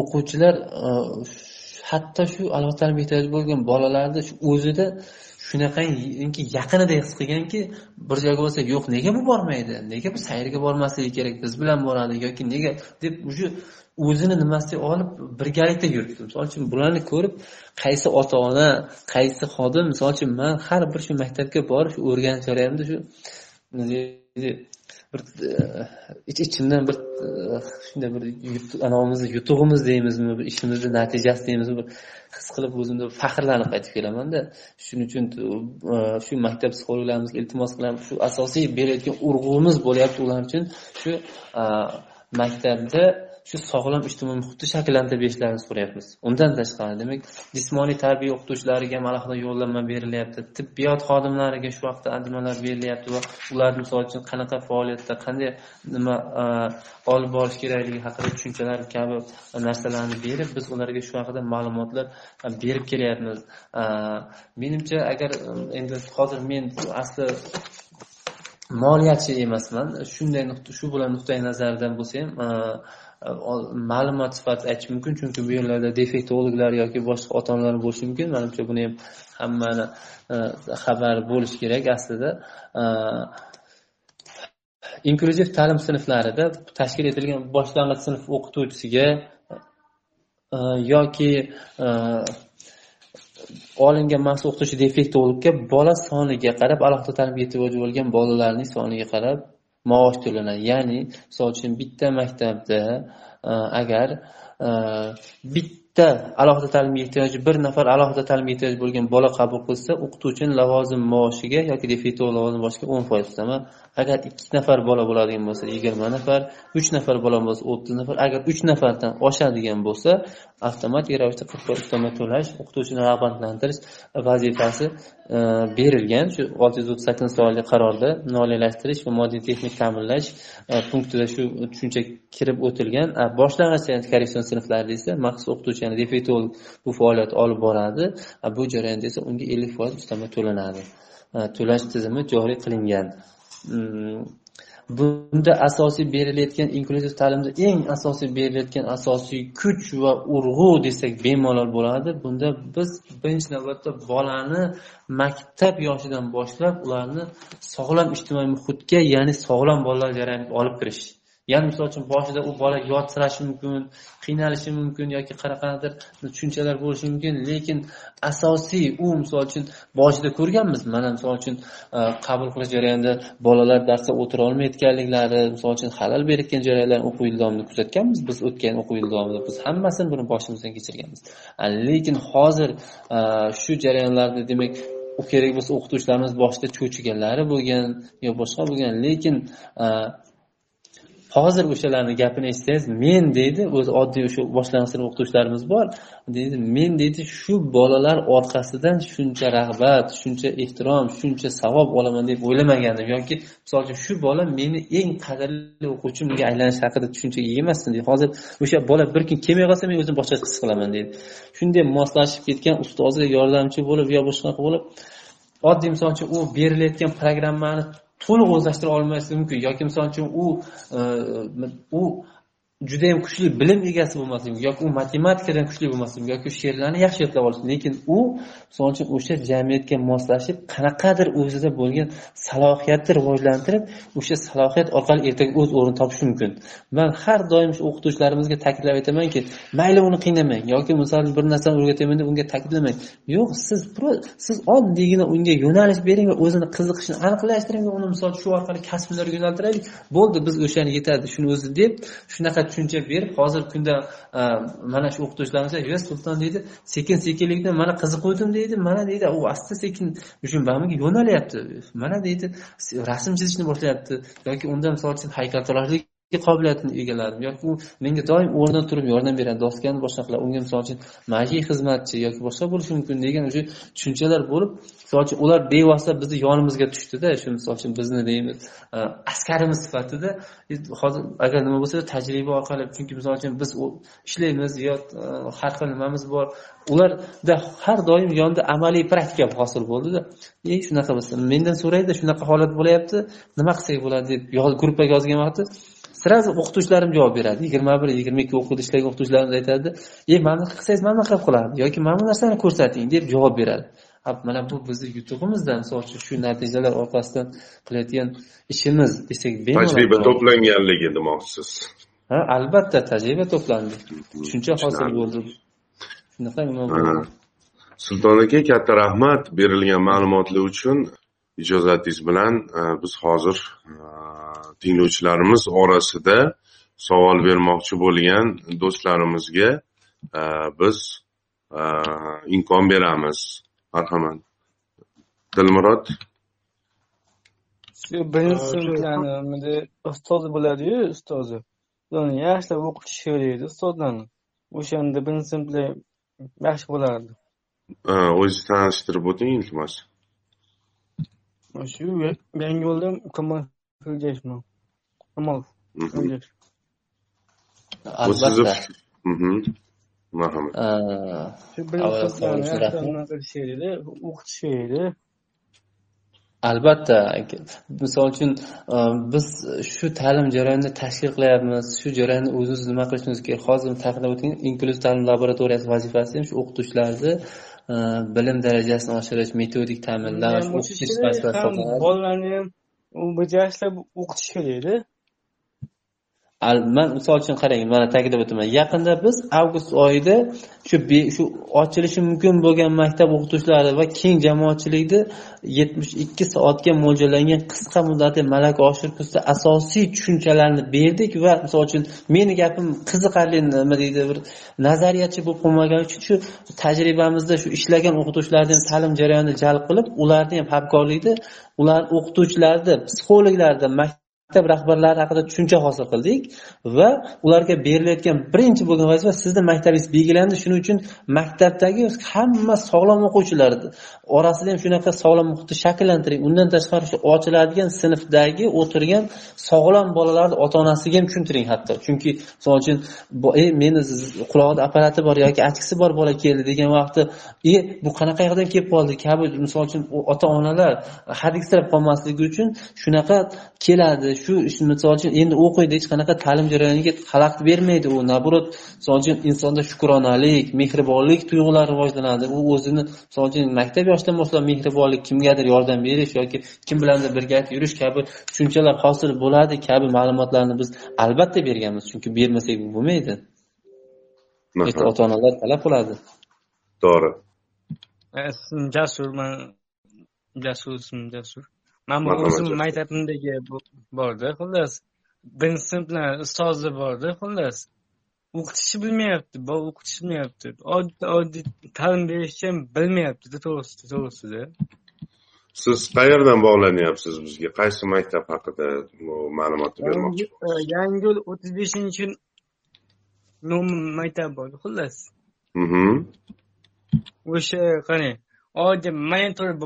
o'quvchilar e, hatto shu alloh taolo ehtiyoj bo'lgan bolalarni o'zida shunaqangi yaqinidek his qilganki bir joyga bo'lsa yo'q nega bu bormaydi? Nega bu sayrga bormasligi kerak? Biz bilan boradi yoki nega? deb уже o'zini nimasiga olib birgalikda yuribdi. Misol uchun bularni ko'rib qaysi ota ona qaysi xodim misol uchun man har bir shu maktabga borib o'rganib o'rganish shu bir e, ich ichimdan bir e, shunday bir anavimizni yutug'imiz deymizmi bir ishimizni natijasi deymizmi bir his qilib o'zimda faxrlanib qaytib kelamanda. Shuning uchun e, shu maktab psixologlarimizga iltimos qilaman shu asosiy berayotgan urg'umiz bo'lyapti ular uchun shu maktabda shu sog'lom ijtimoiy muhitni shakllantirib berishlarini so'rayapmiz. Undan tashqari demak jismoniy tarbiya o'qituvchilariga ham alohida yo'llanma berilyapti tibbiyot xodimlariga shu vaqtda anjumanlar berilyapti va ular misol uchun qanaqa faoliyatda qanday nima e, olib borish kerakligi haqida tushunchalar kabi narsalarni berib biz ularga shu haqida ma'lumotlar berib kelyapmiz e, menimcha agar e, endi hozir men asli moliyachi emasman shunday shu bilan nuqtai nazardan bo'lsa ham ma'lumot sifatida aytish mumkin. Chunki bu yerlarda defektologlar yoki boshqa ota onalar bo'lishi mumkin. Manimcha buni ham hammani e, xabar xabari bo'lishi kerak aslida. E, Inklyuziv ta'lim sinflarida tashkil etilgan boshlang'ich sinf o'qituvchisiga e, yoki olingan maxsus o'qituvchi defektologga bola soniga qarab alohida ta'limga ehtiyoji bo'lgan bolalarning soniga qarab maosh to'lanadi ya'ni misol uchun bitta maktabda e, agar e, bitta bitta alohida ta'limga ehtiyoji bir nafar alohida ta'limga ehtiyoji bo'lgan bola qabul qilsa o'qituvchini lavozim maoshiga yoki defektolog lavozim maoshiga o'n foiz ustama agar ikki nafar bola bo'ladigan bo'lsa yigirma nafar uch nafar bola bo'lsa o'ttiz nafar. Agar uch nafardan oshadigan bo'lsa avtomatik ravishda qirq foiz ustama to'lash o'qituvchini rag'batlantirish vazifasi e, berilgan. Shu olti yuz o'ttiz sakkizinchi sonli qarorda moliyalashtirish va moddiy texnik ta'minlash e, punktida shu tushuncha kirib o'tilgan. E, boshlang'ich korreksion sinflarida esa maxsus o'qituvchi ya'ni defektolog bu faoliyat olib boradi. Bu jarayonda esa unga ellik foiz ustama to'lanadi. To'lash tizimi joriy qilingan. Mm, bunda asosiy berilayotgan inklyuziv ta'limda eng asosiy berilayotgan asosiy kuch va urg'u desak bemalol bo'ladi. Bunda biz birinchi navbatda bolani maktab yoshidan boshlab ularni sog'lom ijtimoiy muhitga ya'ni sog'lom bolalar jarayoniga olib kirish ya'ni misol uchun boshida u bola yotsirashi mumkin qiynalishi mumkin yoki qanaqadir tushunchalar bo'lishi mumkin lekin asosiy u misol uchun boshida ko'rganmiz. Mana misol uchun e, qabul qilish jarayonida bolalar darsda o'tira olmayotganliklari misol uchun xalal berayotgan jarayonlarni o'quv yil davomida kuzatganmiz. Biz o'tgan o'quv yil davomida biz hammasini buni boshimizdan kechirganmiz. Lekin hozir e, shu jarayonlarda demak u kerak bo'lsa o'qituvchilarimiz boshida cho'chiganlari bo'lgan yo boshqa bo'lgan lekin e, hozir o'shalarni gapini eshitsangiz men deydi o'zi oddiy o'sha boshlang'ich sinf o'qituvchilarimiz bor. Deydi men deydi shu bolalar orqasidan shuncha rag'bat shuncha ehtirom shuncha savob olaman deb o'ylamagandim yoki misol uchun shu bola meni eng qadrli o'quvchimga aylanish haqida tushunchaga ega emasdim deydi hozir o'sha bola bir kun kelmay qolsa men o'zimni boshqacha his qilaman deydi shunday moslashib ketgan ustozga yordamchi bo'lib yo boshqa bo'lib oddiy misol uchun u berilayotgan programmani to'liq o'zlashtira olmasligi mumkin. Yoki misol uchun u e, u judayam kuchli bilim egasi bo'lmasligi mumkin yoki u matematikadan kuchli bo'lmasligi mumkin yoki she'rlarni yaxshi yodlab olishi lekin u misol uchun o'sha jamiyatga moslashib qanaqadir o'zida bo'lgan salohiyatni rivojlantirib o'sha salohiyat orqali ertaga o'z o'rnini topishi mumkin. Man har doim shu o'qituvchilarimizga ta'kidlab aytamanki mayli uni qiynamang yoki misol bir narsani o'rgataman deb unga ta'kidlamang yo'q siz siz oddiygina unga yo'nalish bering va o'zini qiziqishini aniqlashtiring va uni misol shu orqali kasblarga yo'naltiraylik. Bo'ldi biz o'shani yetadi shuni o'zi deb shunaqa tushuncha berib hozirgi kunda e, mana shu o'qituvchilarimiz yo sulton deydi sekin sekinlikdan mana qiziquvdim deydi mana deydi u asta sekin shu bamiga yo'nalyapti mana deydi rasm chizishni boshlayapti yoki unda misol uchun haykaltaroshlik qobiliyatini egaladim yoki u menga doim o'rnidan turib yordam beradi doskani boshqa qiladi unga misol uchun majiy xizmatchi yoki boshqa bo'lishi mumkin degan o'sha tushunchalar bo'lib misol uchun ular bevosita bizni yonimizga tushdida shu misol uchun bizni deymiz e, askarimiz sifatida e, hozir agar nima bo'lsa tajriba orqali chunki misol uchun biz ishlaymiz yo e, har xil nimamiz bor. Ularda har doim yonida amaliy praktika hosil bo'ldida. E shunaqa bo'lsa mendan so'raydi shunaqa holat bo'lyapti nima qilsak bo'ladi deb gruppaga yozgan vaqti sразу o'qituvchilarim javob beradi. Yigirma bir yigirma ikki o'quvda ishlagan o'qituvchilarimiz aytadi e mana bunaqa qilsangiz mana bunaqa qilib qiladi yoki mana bu narsani ko'rsating deb javob beradi. Mana bu bizni yutug'imizda misol uchun shu natijalar orqasidan qilayotgan ishimiz desak tajriba to'planganligi demoqchisiz. Ha albatta tajriba to'plandi tushuncha hosil bo'ldi. Shunaqa nima bo'ldi? Sulton aka katta rahmat berilgan ma'lumotlar uchun ijozatingiz bilan e, biz hozir e, tinglovchilarimiz orasida savol bermoqchi bo'lgan do'stlarimizga e, biz imkon beramiz. Marhamat. Dilmurod? Shu birinchi sinflarni ustozi bo'ladiyu ustozi. Ularni yaxshilab o'qitish kerak edi ustozlarni. O'shanda birinchi sinflar yaxshi bo'lardi. O'zingizni tanishtirib o'ting iltimos shu yangiyo'lda kamol ergashevman kamol ergashev albatta marhamat o'qitish albatta misol uchun biz shu ta'lim jarayonini tashkil qilyapmiz shu jarayonni o'zimiz nima qilishimiz kerak hozir ta'kidlab o'tgan inklyuziv ta'lim laboratoriyasi vazifasi ham shu o'qituvchilarni bilim darajasini oshirish metodik ta'minlash o'qitish bolalarni ham yaxshilab o'qitish kerak edi man misol uchun qarang mana ta'kidlab o'taman yaqinda biz avgust oyida shu shu ochilishi mumkin bo'lgan maktab o'qituvchilari va keng jamoatchilikni yetmish ikki soatga mo'ljallangan qisqa muddatli malaka oshirish kursida asosiy tushunchalarni berdik va misol uchun meni gapim qiziqarli nima deydi bir nazariyachi bo'lib qolmagani uchun shu tajribamizda shu ishlagan o'qituvchilarni ham ta'lim jarayonida jalb qilib ularni ham hamkorlikda ular o'qituvchilarni psixologlarni maktab rahbarlari haqida tushuncha hosil qildik va ularga berilayotgan birinchi bo'lgan vazifa sizni maktabingiz belgilandi. Shuning uchun maktabdagi hamma sog'lom o'quvchilar orasida ham shunaqa sog'lom muhitni shakllantiring. Undan tashqari shu ochiladigan sinfdagi o'tirgan sog'lom bolalarni ota onasiga ham tushuntiring hatto. Chunki misol uchun e meni qulog'ida apparati bor yoki achkisi bor bola keldi degan vaqtda e bu qanaqa yoqdan kelib qoldi? Kabi misol uchun ota onalar hadiksirab qolmasligi uchun shunaqa keladi. Shu misol uchun endi o'qiydi hech qanaqa ta'lim jarayoniga xalaqit bermaydi u. Наоборот misol uchun insonda shukronalik mehribonlik tuyg'ulari rivojlanadi. U o'zini misol uchun maktab yoshidan boshlab mehribonlik kimgadir yordam berish yoki kim bilandir birgalikda yurish kabi tushunchalar hosil bo'ladi kabi ma'lumotlarni biz albatta berganmiz. Chunki bermasak bo'lmaydi. Ota onalar talab qiladi. To'g'ri. Jasur man jasur ismim jasur man bu o'zim maktabimdagi borda xullas. Birinchi sinflar ustozi borda xullas. O'qitishni bilmayapti bola o'qitishni bilmayapti. Oddiy oddiy ta'lim berishni ham bilmayaptida to'g'risida to'g'risida. Siz qayerdan bog'lanyapsiz bizga? Qaysi maktab haqida ma'lumot bermoqchi yangiyo'l o'ttiz beshinchi maktab bor xullas. O'sha qarang oddiy monitor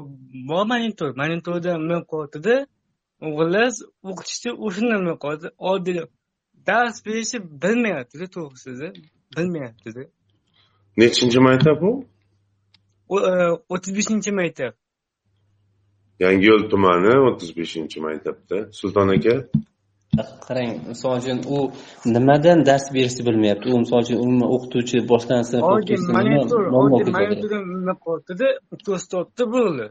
bor monitor monitorda nima qilyaptida o'g'illar o'shandan bilmay qoldi oddiy dars berishni bilmayaptida to'g'risida bilmayaptida nechinchi maktab bu o'ttiz beshinchi maktab yangiyo'l tumani o'ttiz beshinchi maktabda sulton aka qarang misol uchun u nimadan dars berishni bilmayapti. U misol uchun umuman o'qituvchi nima qo'rqdida tortdi bo'ldi.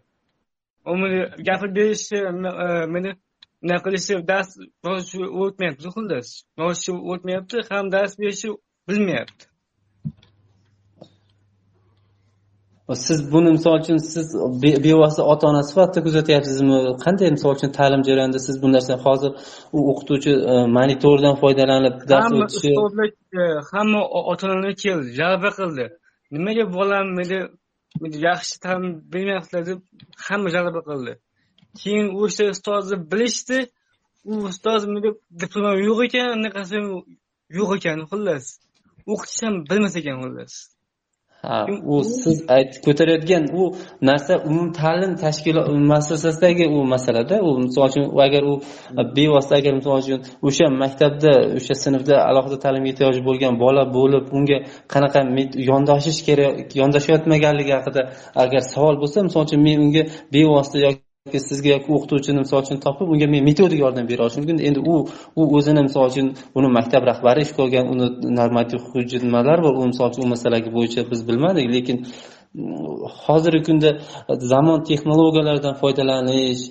Gapirib berishi meni nima qilishi dars o'tmayapti xullas o'tmayapti ham dars berishni bilmayapti siz buni misol uchun siz bevosita ota ona sifatida kuzatyapsizmi? Qanday misol uchun ta'lim jarayonida siz bu narsani hozir u o'qituvchi e, monitordan foydalanib dars o'tishi hamma ota onalar keldi jalba qildi. Nimaga bolam meni yaxshi ta'lim bermayaptilar deb hamma jalba qildi. Keyin o'sha ustozni bilishdi u ustoz diplom yo'q ekan anaqasi yo'q ekan xullas. O'qitish ham bilmas ekan xullas ha u siz aytib ko'tarayotgan u narsa umumta'lim tashkilot muassasasidagi u masalada u misol uchun agar u bevosita agar misol uchun o'sha maktabda o'sha sinfda alohida ta'limga ehtiyoji bo'lgan bola bo'lib unga qanaqa yondashish kerak yondashayotmaganligi haqida agar savol bo'lsa misol uchun men unga bevosita yoki sizga o'qituvchini misol uchun topib unga men metodik yordam bera olishim mumkin. Endi u u o'zini misol uchun uni maktab rahbari ish ko'rgan uni normativ hujjat nimalar bor u misol uchun u masalaga bo'yicha biz bilmadik lekin mm, hozirgi kunda zamon texnologiyalaridan foydalanish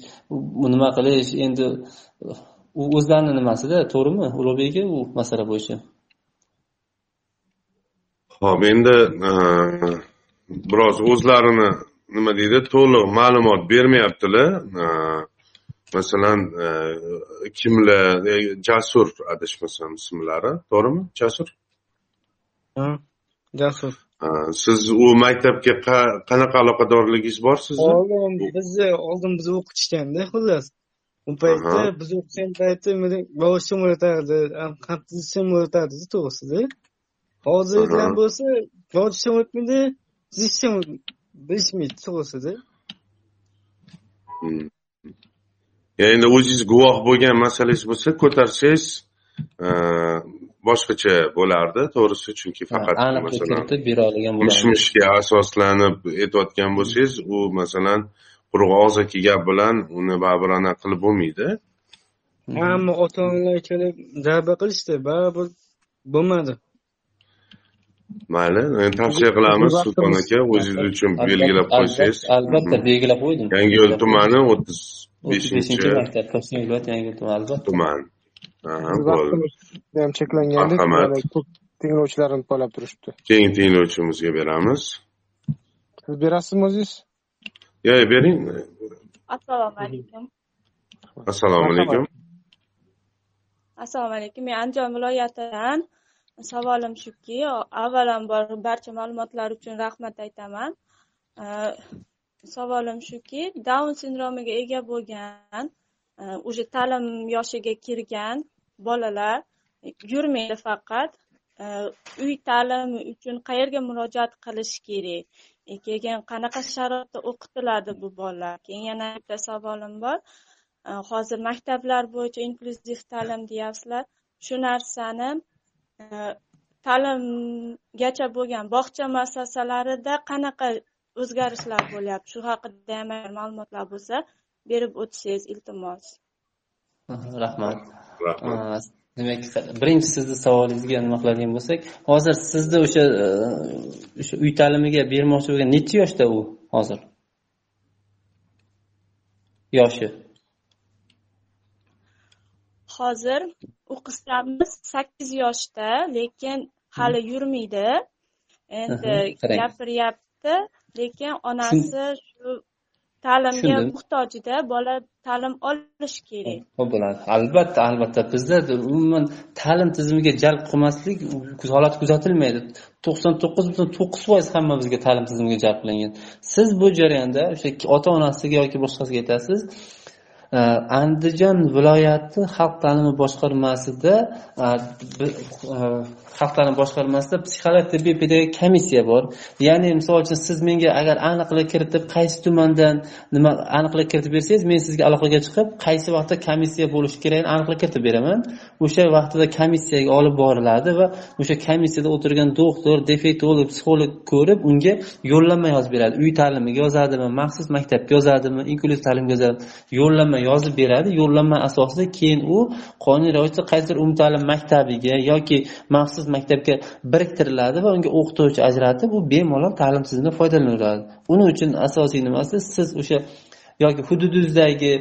nima qilish endi u o'zlarini nimasida to'g'rimi ulug'bek aka u masala bo'yicha? Ho'p endi biroz o'zlarini nima deydi? To'liq ma'lumot bermayaptilar masalan e, kimlar e, jasur adashmasam ismlari to'g'rimi? Jasur? Jasur. Siz u maktabga qanaqa aloqadorligingiz bor sizni oldin bizni oldin bizni o'qitishganda xullas. U paytda biz o'qigan paytda boshim o'rtardi qamtizishim o'rtardi to'g'risida. Hozirgilar bo'lsa boshim o'tmaydi zishim bilishmaydi to'g'risida hmm. endi o'zingiz guvoh bo'lgan masalangiz bo'lsa ko'tarsangiz e, boshqacha bo'lardi to'g'risi chunki faqat masalan mish mishga asoslanib aytayotgan bo'lsangiz u masalan quruq og'zaki gap bilan uni baribir anaqa qilib bo'lmaydi. Hamma ota onalar kelib zarba qilishdi baribir bo'lmadi mayli tavsiya qilamiz sulton aka o'zingiz uchun belgilab qo'ysangiz. albatta belgilab qo'ydim yangiyo'l tumani o'ttiz beshinchi maktab toshkent viloyati yangiyo'l tumani albatta. tuman. Ham cheklangandek ko'p tinglovchilarimiz poylab turishibdi. Keyingi tinglovchimizga beramiz. Siz berasizmi o'zingiz yo'q bering. Assalomu alaykum. Assalomu alaykum. Assalomu alaykum men andijon viloyatidan savolim shuki avvalambor barcha ma'lumotlar uchun rahmat aytaman. Savolim shuki Down sindromiga ega bo'lgan e, уже ta'lim yoshiga kirgan bolalar yurmaydi faqat e, uy ta'limi uchun qayerga murojaat qilish kerak? E, Keyin qanaqa sharoitda o'qitiladi bu bolalar? Keyin yana bitta savolim bor. Hozir maktablar bo'yicha inklyuziv ta'lim deyapsizlar. Shu narsani ta'limgacha bo'lgan bog'cha muassasalarida qanaqa o'zgarishlar bo'lyapti? Shu haqida ham agar ma'lumotlar bo'lsa berib o'tsangiz iltimos. Rahmat. Demak birinchi sizni savolingizga nima qiladigan bo'lsak hozir sizni o'sha e, o'sha uy ta'limiga bermoqchi bo'lgan necha yoshda u hozir? Yoshi hozir u qizchamiz sakkiz yoshda lekin hali yurmaydi. Endi gapiryapti lekin onasi shu ta'limga muhtojida bola ta'lim olishi kerak. Bo'ladi. Albatta albatta. Bizda umuman ta'lim tizimiga jalb qilmaslik holat kuzatilmaydi. To'qson to'qqiz butun to'qqiz foiz hamma bizga ta'lim tizimiga jalb qilingan. Siz bu jarayonda o'sha ota onasiga yoki boshqasiga aytasiz Э, andijon viloyati xalq ta'limi boshqarmasida э, э, xalq ta'limi boshqarmasida psixolog tibbiy pedagogik komissiya bor. Ya'ni misol uchun siz menga agar aniqlik kiritib qaysi tumandan nima aniqlik kiritib bersangiz men sizga aloqaga chiqib qaysi vaqtda komissiya bo'lishi kerakini aniqlik kiritib beraman. O'sha vaqtida komissiyaga olib boriladi va o'sha komissiyada o'tirgan doktor defektolog psixolog ko'rib unga yo'llanma yozib beradi. Uy ta'limiga yozadimi maxsus maktabga yozadimi inklyuziv ta'limga yozadimi yo'llanma yozib beradi. Yo'llanma asosida keyin u qonuniy ravishda qaysidir umumta'lim maktabiga yoki maxsus maktabga biriktiriladi va unga o'qituvchi ajratib u bemalol ta'lim tizimidan foydalanaveradi uning uchun asosiy nimasi siz o'sha yoki hududingizdagi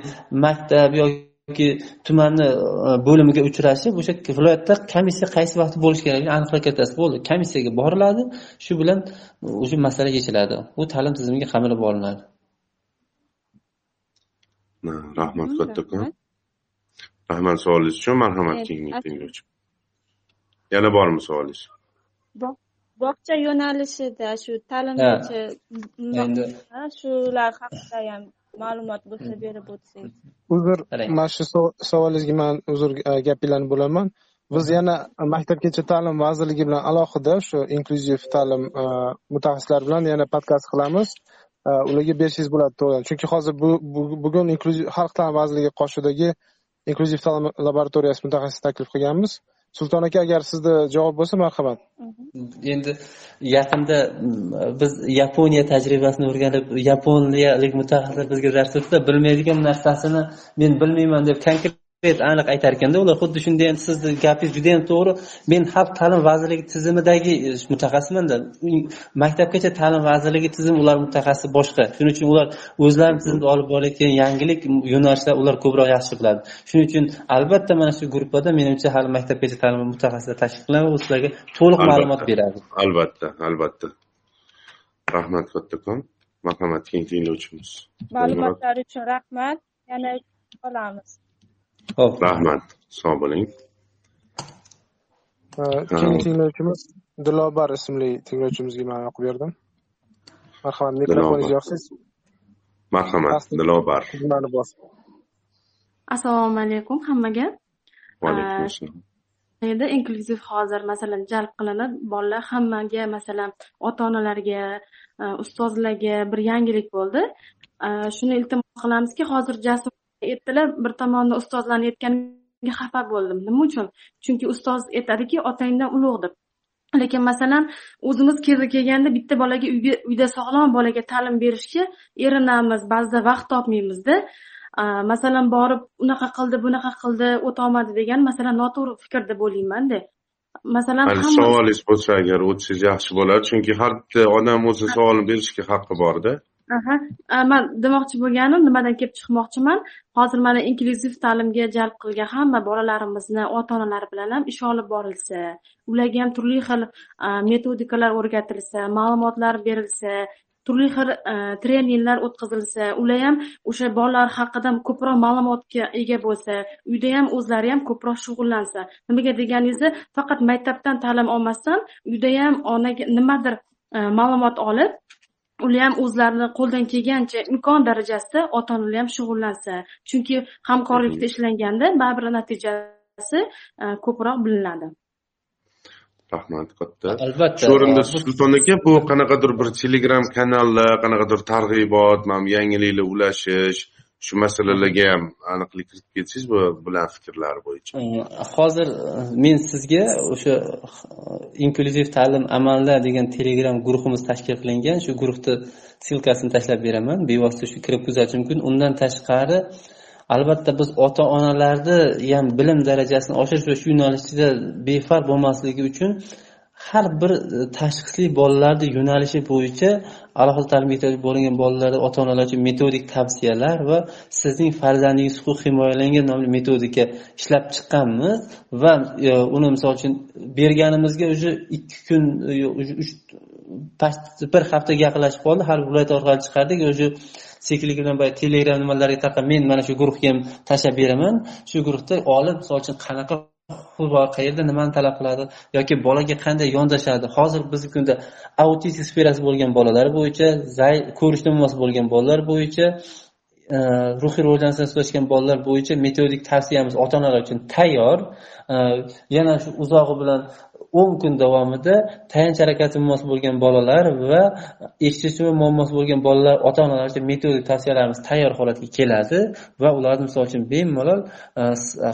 maktab yoki tumanni e, bo'limiga uchrashib o'sha viloyatda komissiya qaysi vaqtda bo'lishi kerakligini aniqlab kiritasiz. Bo'ldi. Komissiyaga boriladi. Shu bilan e, o'sha masala yechiladi. U ta'lim tizimiga qamrab olinadi. Rahmat kattakon rahmat. Savolingiz uchun marhamat keyingi tinglovchi yana bormi savolingiz bog'cha yo'nalishida shu ta'limchi endi shular haqida ham ma'lumot bo'lsa berib o'tsangiz. Uzr mana shu savolingizga man uzr gap bilan bo'laman. Biz yana maktabgacha ta'lim vazirligi bilan alohida shu inklyuziv ta'lim mutaxassislari bilan yana podkast qilamiz Э, ularga bersangiz bo'ladi to'g'ri. Chunki hozir bu bugun xalq ta'limi vazirligi qoshidagi inklyuziv ta'lim laboratoriyasi mutaxassisi taklif qilganmiz. Sulton aka agar sizda javob bo'lsa marhamat. Mhmm. Endi yaqinda mm, biz yaponiya tajribasini o'rganib yaponiyalik mutaxassislar bizga dars o'tsa bilmaydigan narsasini men bilmayman deb konkret aniq aytar ekanda ular xuddi shunday ham sizni gapingiz juda yam to'g'ri. Men xalq ta'lim vazirligi tizimidagi e, mutaxassismanda maktabgacha ta'lim vazirligi tizimi ular mutaxassisi boshqa. Shuning uchun ular o'zlarini tizimda olib borayotgan yangilik yo'nalishlar ular ko'proq yaxshi biladi shuning uchun albatta mana shu gruppada menimcha hali maktabgacha ta'lim mutaxassislar tashkil qilinadi u sizlarga to'liq ma'lumot beradi. albatta albatta. Rahmat kattakon. Marhamat keyingi tinglovchimiz. Ma'lumotlar uchun rahmat. Yana qolamiz ho'p rahmat. Sog' bo'ling. Keyingi tinglovchimiz? Dilobar ismli tinglovchimizga man yoqib berdim. Marhamat mikrofoningizni yopsangiz marhamat dilobar assalomu alaykum hammaga. Va alaykum assalom edi inklyuziv hozir masalan jalb qilinib bolalar hammaga masalan ota onalarga ustozlarga bir yangilik bo'ldi. Shuni iltimos qilamizki hozir jasur aytdilar bir tomonda ustozlarni aytganiga xafa bo'ldim. Nima uchun? Chunki ustoz aytadiki otangdan ulug' deb. Lekin masalan o'zimiz kezi kelganda bitta bolaga uyda sog'lom bolaga ta'lim berishga erinamiz ba'zida vaqt topmaymizda masalan borib unaqa qildi bunaqa qildi o'tolmadi degan masalan noto'g'ri fikr deb o'ylaymanda masalan savolingiz bo'lsa agar o'tsangiz yaxshi bo'lardi chunki har bitta odam o'zini savolini berishga haqqi borda aha. Man demoqchi bo'lganim nimadan kelib chiqmoqchiman? Hozir mana inklyuziv ta'limga jalb qilgan hamma bolalarimizni ota onalari bilan ham ish olib borilsa ularga ham turli xil metodikalar o'rgatilsa ma'lumotlar berilsa turli xil treninglar o'tkazilsa ular ham o'sha bolalar haqida ko'proq ma'lumotga ega bo'lsa uyda ham o'zlari ham ko'proq shug'ullansa nimaga deganingizda faqat maktabdan ta'lim olmasdan uyda ham onaga nimadir ma'lumot olib ular ham o'zlarini qo'ldan kelgancha imkon darajasida ota onalar ham shug'ullansa chunki hamkorlikda ishlanganda baribir natijasi e, ko'proq bilinadi. Rahmat katta. Albatta. Shu o'rinda sulton aka bu qanaqadir bir telegram kanallar qanaqadir targ'ibot mana yangiliklar ulashish shu masalalarga ham aniqlik kiritib ketsangiz bu bilan fikrlari bo'yicha. Hozir e, men sizga o'sha e, inklyuziv ta'lim amalda degan telegram guruhimiz tashkil qilingan. Shu guruhni ssilkasini tashlab beraman. Bevosita shu kirib kuzatish mumkin. Undan tashqari albatta biz ota onalarni ham bilim darajasini oshirish va shu yo'nalishda befarq bo'lmasligi uchun har bir e, tashxisli bolalarni yo'nalishi bo'yicha alohida ta'lim ehtiyoj bo'lgan bolalarni ota onalar uchun metodik tavsiyalar va sizning farzandingiz huquq himoyalangan nomli metodika ishlab chiqqanmiz va e, uni misol uchun berganimizga уже ikki kun e, uch bir haftaga yaqinlashib qoldi. Har bir viloyat orqali chiqardik. Уже sekinlik bilan boya telegram nimalarga tarqab men mana shu guruhga ham tashlab beraman. Shu guruhda olib misol uchun qanaqa bor qayerda nimani talab qiladi yoki bolaga qanday yondashadi? Hozir bizgi kunda autizm sferasi bo'lgan bolalar bo'yicha ko'rishni muammosi bo'lgan bolalar bo'yicha e, ruhiy rivojlanishdan so'rashgan bolalar bo'yicha metodik tavsiyamiz ota onalar uchun tayyor. E, yana shu uzog'i bilan o'n kun davomida tayanch harakati mos bo'lgan bolalar va eshitish muammosi bo'lgan bolalar ota onalar uchun metodik tavsiyalarimiz tayyor holatga keladi va ularni misol uchun bemalol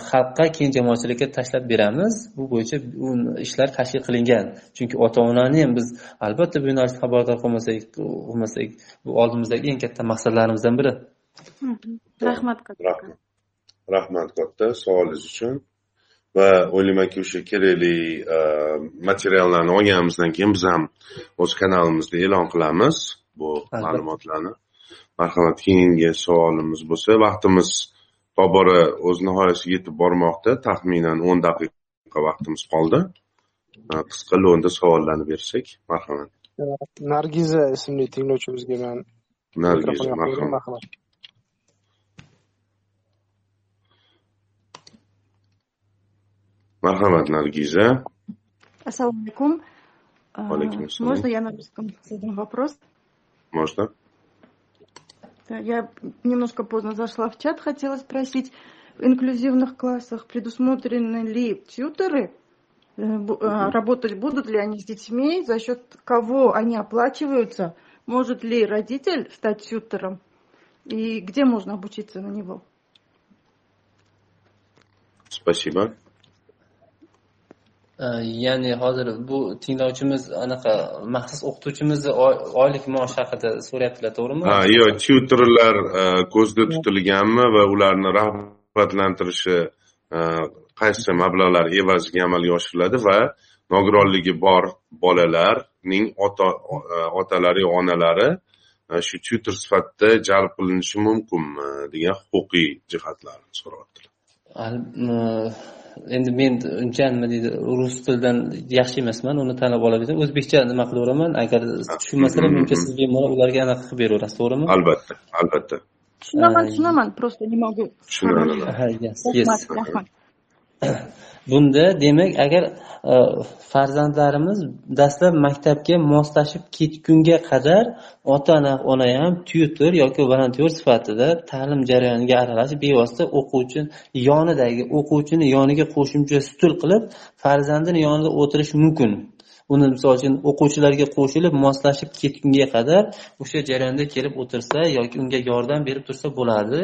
xalqqa keng jamoatchilikka tashlab beramiz. Bu bo'yicha ishlar tashkil qilingan. Chunki ota onani ham biz albatta bu yo'nalishdan xabardor qilmasak qilmasak bu oldimizdagi eng katta maqsadlarimizdan biri. Rahmat rahmat. Rahmat katta savolingiz uchun va o'ylaymanki o'sha kerakli e, materiallarni olganimizdan keyin biz ham o'z kanalimizda e'lon qilamiz bu ma'lumotlarni. Marhamat keyingi savolimiz bo'lsa vaqtimiz tobora o'z nihoyasiga yetib bormoqda. Taxminan o'n daqiqa vaqtimiz qoldi. E, qisqa lo'nda savollarni bersak marhamat. Nargiza ismli tinglovchimizga man nargiza marhamat Marhamat, Наргиза. Ассаламу алейкум. Алейкум ассалам. Можно я на русском задам вопрос? Можно. Я немножко поздно зашла в чат, хотела спросить, в инклюзивных классах предусмотрены ли тьютеры? Э, а, работать будут ли они с детьми? За счет кого они оплачиваются? Может ли родитель стать тьютером? И где можно обучиться на него? Спасибо. Ya'ni hozir bu tinglovchimiz anaqa maxsus o'qituvchimizni oylik maosh haqida so'rayaptilar to'g'rimi? Ha yo'q tyutorlar e, ko'zda tutilganmi va ularni rag'batlantirishi e, qaysi mablag'lar evaziga amalga oshiriladi va nogironligi bor bolalarning ota e, otalari onalari shu tyutor sifatida jalb qilinishi mumkinmi degan huquqiy jihatlarni so'rayaptilar endi men uncha nima deydi rus tilidan yaxshi emasman uni tanlab olaversa o'zbekcha nima qilaveраman agar tushunmasalar menimcha siz bemalol ularga anaqa qilib beraverasiz to'g'rimi? Albatta albatta. Tushunaman tushunaman просто не могу tushunadi bunda demak agar e, farzandlarimiz dastlab maktabga moslashib ketgunga qadar ota ona ham tyutor yoki volontyor sifatida ta'lim jarayoniga aralashib bevosita o'quvchi yonidagi o'quvchini yoniga qo'shimcha stul qilib farzandini yonida o'tirishi mumkin. Uni misol uchun o'quvchilarga qo'shilib moslashib ketgunga qadar o'sha jarayonda kelib o'tirsa yoki unga yordam berib tursa bo'ladi.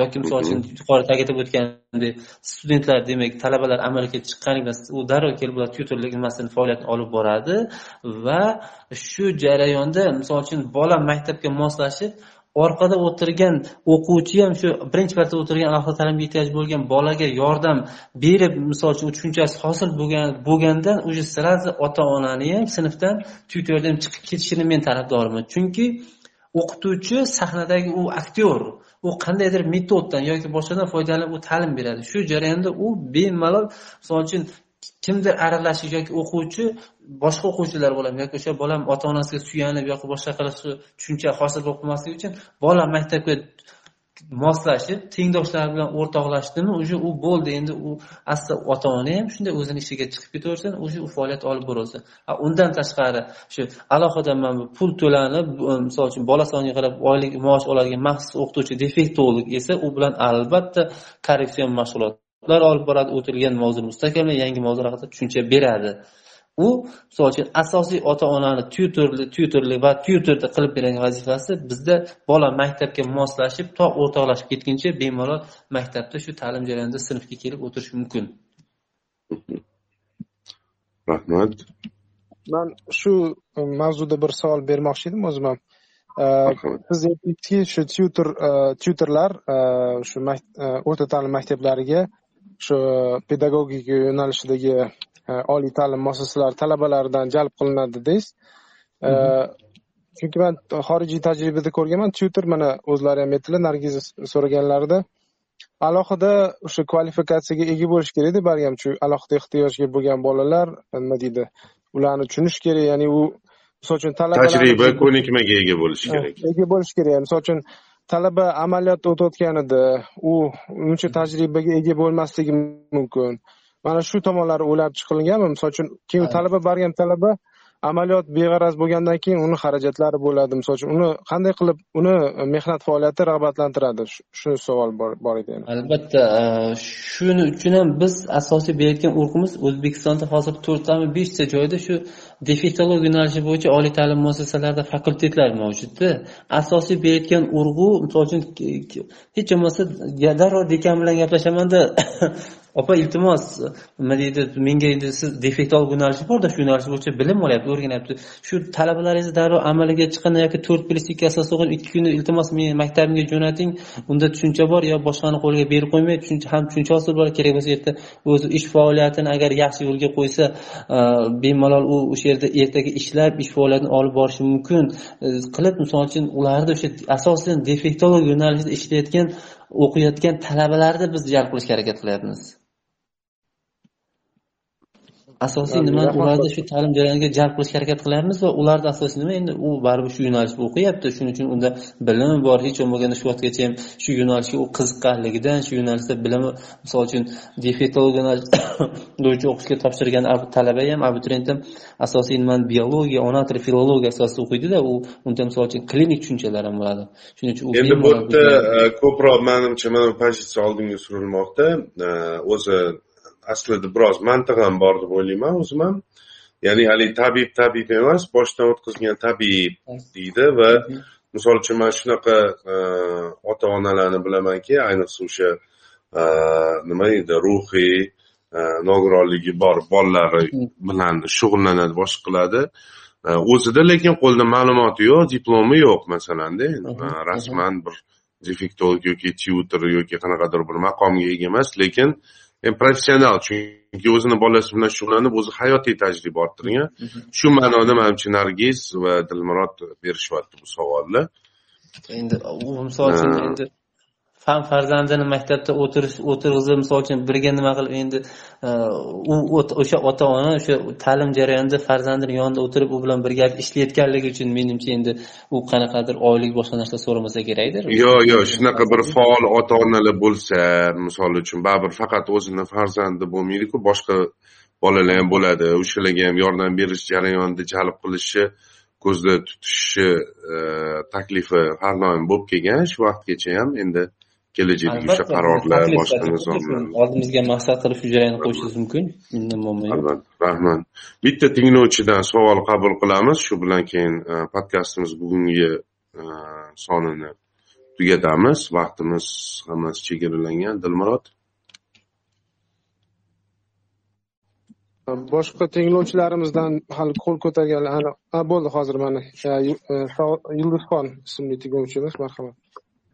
Yoki misol uchun yuqorida aytib o'tgandek studentlar demak talabalar amalga chiqqanidan u darrov kelib ular tyutorlik nimasini faoliyatini olib boradi va shu jarayonda misol uchun bola maktabga moslashib orqada o'tirgan o'quvchi ham shu birinchi marta o'tirgan alohida ta'limga ehtiyoj bo'lgan bolaga yordam berib misol uchun tushunchasi hosil bo'lgan bo'lgandan уже сразу ota onani ham sinfdan tutordan chiqib ketishini men tarafdoriman chunki o'qituvchi sahnadagi u aktyor u qandaydir metoddan yoki boshqadan foydalanib u ta'lim beradi. Shu jarayonda u bemalol misol uchun kimdir aralashish yoki o'quvchi boshqa o'quvchilar bo'ladi. Yoki o'sha bolam ota onasiga suyanib yoki boshqa qilib tushuncha hosil bo'lib qolmasligi uchun bola maktabga moslashib tengdoshlar bilan o'rtoqlashdimi уже u bo'ldi. Endi u asli ota ona ham shunday o'zini ishiga chiqib ketaversin уже u faoliyat olib boraversin undan tashqari shu alohida mana bu pul to'lanib e, misol uchun bola soniga qarab oylik maosh oladigan maxsus o'qituvchi defektolog esa u bilan albatta korreksion mashg'ulot ular olib boradi o'tilgan mavzuni mustahkamlab yangi mavzular haqida tushuncha beradi. U misol uchun asosiy ota onani tyutorli tyutorli va tyutorda qilib beradigan vazifasi bizda bola maktabga moslashib to o'rtoqlashib ketguncha bemalol maktabda shu ta'lim jarayonida sinfga kelib o'tirishi mumkin. Rahmat. Man shu mavzuda bir savol bermoqchi edim o'zim ham siz aytdingizki shu tyutor tyutorlar shu o'rta ta'lim maktablariga shu pedagogika yo'nalishidagi e, oliy ta'lim muassasalari talabalaridan jalb qilinadi dedingiz e, chunki man xorijiy tajribada ko'rganman tyutor mana o'zlari ham aytdilar nargiza so'raganlarida alohida o'sha kvalifikatsiyaga ega bo'lish kerakda baribir shu alohida ehtiyojga bo'lgan bolalar nima deydi ularni tushunish kerak ya'ni u misol uchun tajriba ko'nikmaga ega bo'lishi kerak. ega bo'lishi kerak misol uchun talaba amaliyotda o'tayotganida u uncha tajribaga ega bo'lmasligi mumkin. Mana shu tomonlari o'ylab chiqilganmi misol uchun keyin talaba borgan talaba amaliyot beg'araz bo'lgandan keyin uni xarajatlari bo'ladi misol uchun uni qanday qilib uni mehnat faoliyati rag'batlantiradi? Shu savol bor edi albatta e, shuning uchun ham biz asosiy berayotgan urg'imiz o'zbekistonda hozir to'rttami beshta joyda shu defektolog yo'nalishi bo'yicha oliy ta'lim muassasalarida fakultetlar mavjudda. Asosiy berayotgan urg'u misol uchun hech bo'lmasa darrov dekan bilan gaplashamanda opa iltimos nima deydi menga endi siz defektolog yo'nalishi borda shu yo'nalish bo'yicha bilim olyapti o'rganyapti. Shu talabalaringizni darrov amaliga chiqqanda yoki to'rt plyus ikki asosida o'qib ikki kunda iltimos meni maktabimga jo'nating unda tushuncha bor yo boshqani qo'liga berib qo'ymay tushuncha ham tushuncha hosil bo'ladi kerak bo'lsa erta o'zi ish faoliyatini agar yaxshi yo'lga qo'ysa e, bemalol u o'sha yerda ertaga ishlab ish faoliyatini olib borishi mumkin. E, qilib misol uchun ularni o'sha asosan defektolog yo'nalishida ishlayotgan o'qiyotgan talabalarni biz jalb qilishga harakat qilyapmiz. Asosiy nimani ularni shu ta'lim jarayoniga jalb qilishga harakat qilyapmiz va ularni asosiy nima endi? U baribir shu yo'nalishda o'qiyapti. Shuning uchun unda bilimi bor hech bo'lmaganda shu vaqtgacha ham shu yo'nalishga u qiziqqanligidan shu yo'nalishda bilimi misol uchun defektolog bo'yicha o'qishga topshirgan talaba ham abituriyent ham asosiy nimani biologiya ona tili filologiya asosida o'qiydida u unda misol uchun klinik tushunchalar ham bo'ladi. Shuning uchun endi bu yerda e, ko'proq manimcha mana bu pozitsiya oldinga surilmoqda. E, o'zi aslida biroz mantiq ham bor deb o'ylayman o'zim ham ya'ni haligi tabib tabib emas boshdan o'tkazgan tabib deydi va misol uchun man shunaqa e, ota onalarni bilamanki ayniqsa o'sha e, nima deydi ruhiy e, nogironligi bor bolalari bilan shug'ullanadi boshqa qiladi. O'zida lekin qo'lida ma'lumoti yo'q diplomi yo'q masalanda rasman bir defektolog yoki tyuter yoki qanaqadir bir maqomga ega emas lekin professional chunki o'zini bolasi bilan shug'ullanib o'zi hayotiy tajriba orttirgan. Shu ma'noda manimcha nargiz va dilmurod berishyapti bu savolni. Endi u misol uchun endi ham farzandini maktabda o'tirish o'tirg'izib misol uchun birga nima qilib endi e, u o'sha ota ona o'sha ta'lim jarayonida farzandini yonida o'tirib u bilan birga ishlayotganligi uchun menimcha endi u qanaqadir oylik boshqa narsa so'ramasa kerakdir. Yo'q yo'q shunaqa bir faol ota onalar bo'lsa misol uchun baribir faqat o'zini farzandi bo'lmaydiku boshqa bolalar ham bo'ladi. O'shalarga ham yordam berish jarayonida jalb qilishi ko'zda tutishi e, taklifi har doim bo'lib kelgan. Shu vaqtgacha ham endi kelajakdagi o'sha qarorlar boshqa nizomlar. oldimizga maqsad qilib shu jarayonni qo'yishingiz mumkin. Albatta rahmat bitta tinglovchidan savol qabul qilamiz. Shu bilan keyin e, podkastimiz bugungi e, sonini tugatamiz. Vaqtimiz hammasi chegaralangan dilmurod? Boshqa tinglovchilarimizdan hali qo'l ko'targanlar aniq bo'ldi hozir mana. E, yulduzxon ismli tinglovchimiz marhamat.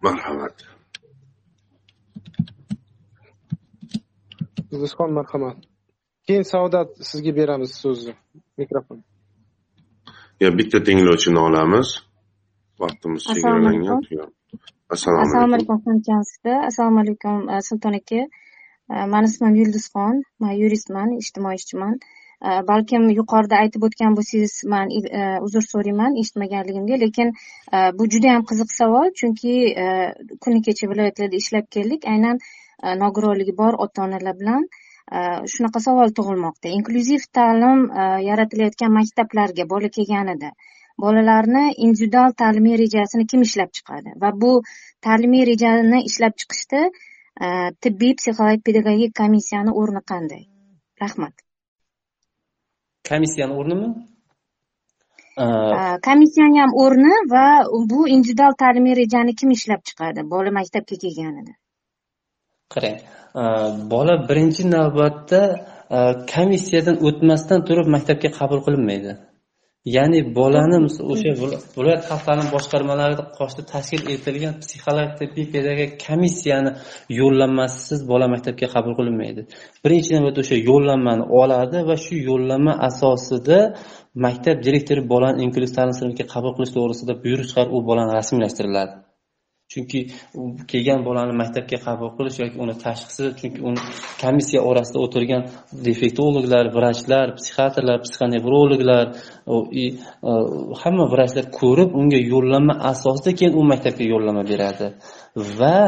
Marhamat yulduzxon marhamat. Keyin saodat sizga beramiz so'zni. Mikrofon. Bitta tinglovchini olamiz vaqtimiz chegaralangan. assalomu alaykum. Hamkasbi assalomu alaykum e, sulton aka. E, mani ismim yulduzxon man yuristman ijtimoiy ishchiman. E, balkim yuqorida aytib o'tgan bo'lsangiz man uzr so'rayman eshitmaganligimga lekin bu juda yam qiziq savol chunki kuni kecha viloyatlarda ishlab keldik. Aynan nogironligi bor ota onalar bilan e, shunaqa savol tug'ilmoqda. Inklyuziv ta'lim e, yaratilayotgan maktablarga bola kelganida bolalarni individual ta'limiy rejasini kim ishlab chiqadi? Va bu ta'limiy rejani ishlab chiqishda tibbiy psixologik pedagogik komissiyani o'rni qanday? Rahmat. Komissiyani o'rnimi komissiyani ham o'rni va bu individual ta'limiy rejani kim ishlab chiqadi bola maktabga kelganida qarang bola birinchi navbatda komissiyadan o'tmasdan turib maktabga qabul qilinmaydi. Ya'ni bolani o'sha viloyat xalq ta'limi boshqarmalarida qoshida tashkil etilgan psixologik tibbiy pedagogik komissiyani yo'llanmasisiz bola maktabga qabul qilinmaydi. Birinchi navbatda o'sha yo'llanmani oladi va shu yo'llanma asosida maktab direktori bolani inklyuziv ta'lim sinfiga qabul qilish to'g'risida buyruq chiqarib u bolani rasmiylashtiriladi chunki kelgan bolani maktabga qabul qilish yoki uni tashxisi chunki uni komissiya orasida o'tirgan defektologlar vrachlar psixiatrlar psixonevrologlar e, hamma vrachlar ko'rib unga yo'llanma asosida keyin u maktabga yo'llanma beradi. Va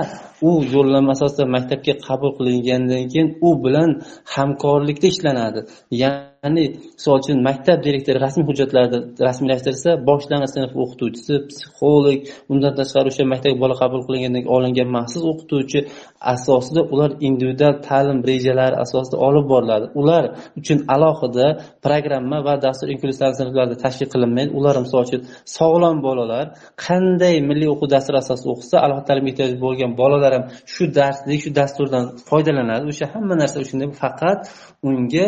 u yo'llanma asosida maktabga qabul qilingandan keyin u bilan hamkorlikda ishlanadi. Ya'ni misol uchun maktab direktori rasmiy hujjatlarni rasmiylashtirsa boshlang'ich sinf o'qituvchisi psixolog undan tashqari o'sha maktabga bola qabul qilingandan keyin olingan maxsus o'qituvchi asosida ular individual ta'lim rejalari asosida olib boriladi. Ular uchun alohida programma va dastur inklyuziv sinflarida tashkil qilinmaydi. Ular misol uchun sog'lom bolalar qanday milliy o'quv dasturi asosida o'qisa alohida ta'lim ehtiyoji bo'lgan bolalar ham shu darslik shu dasturdan foydalanadi. O'sha hamma narsa shunday faqat unga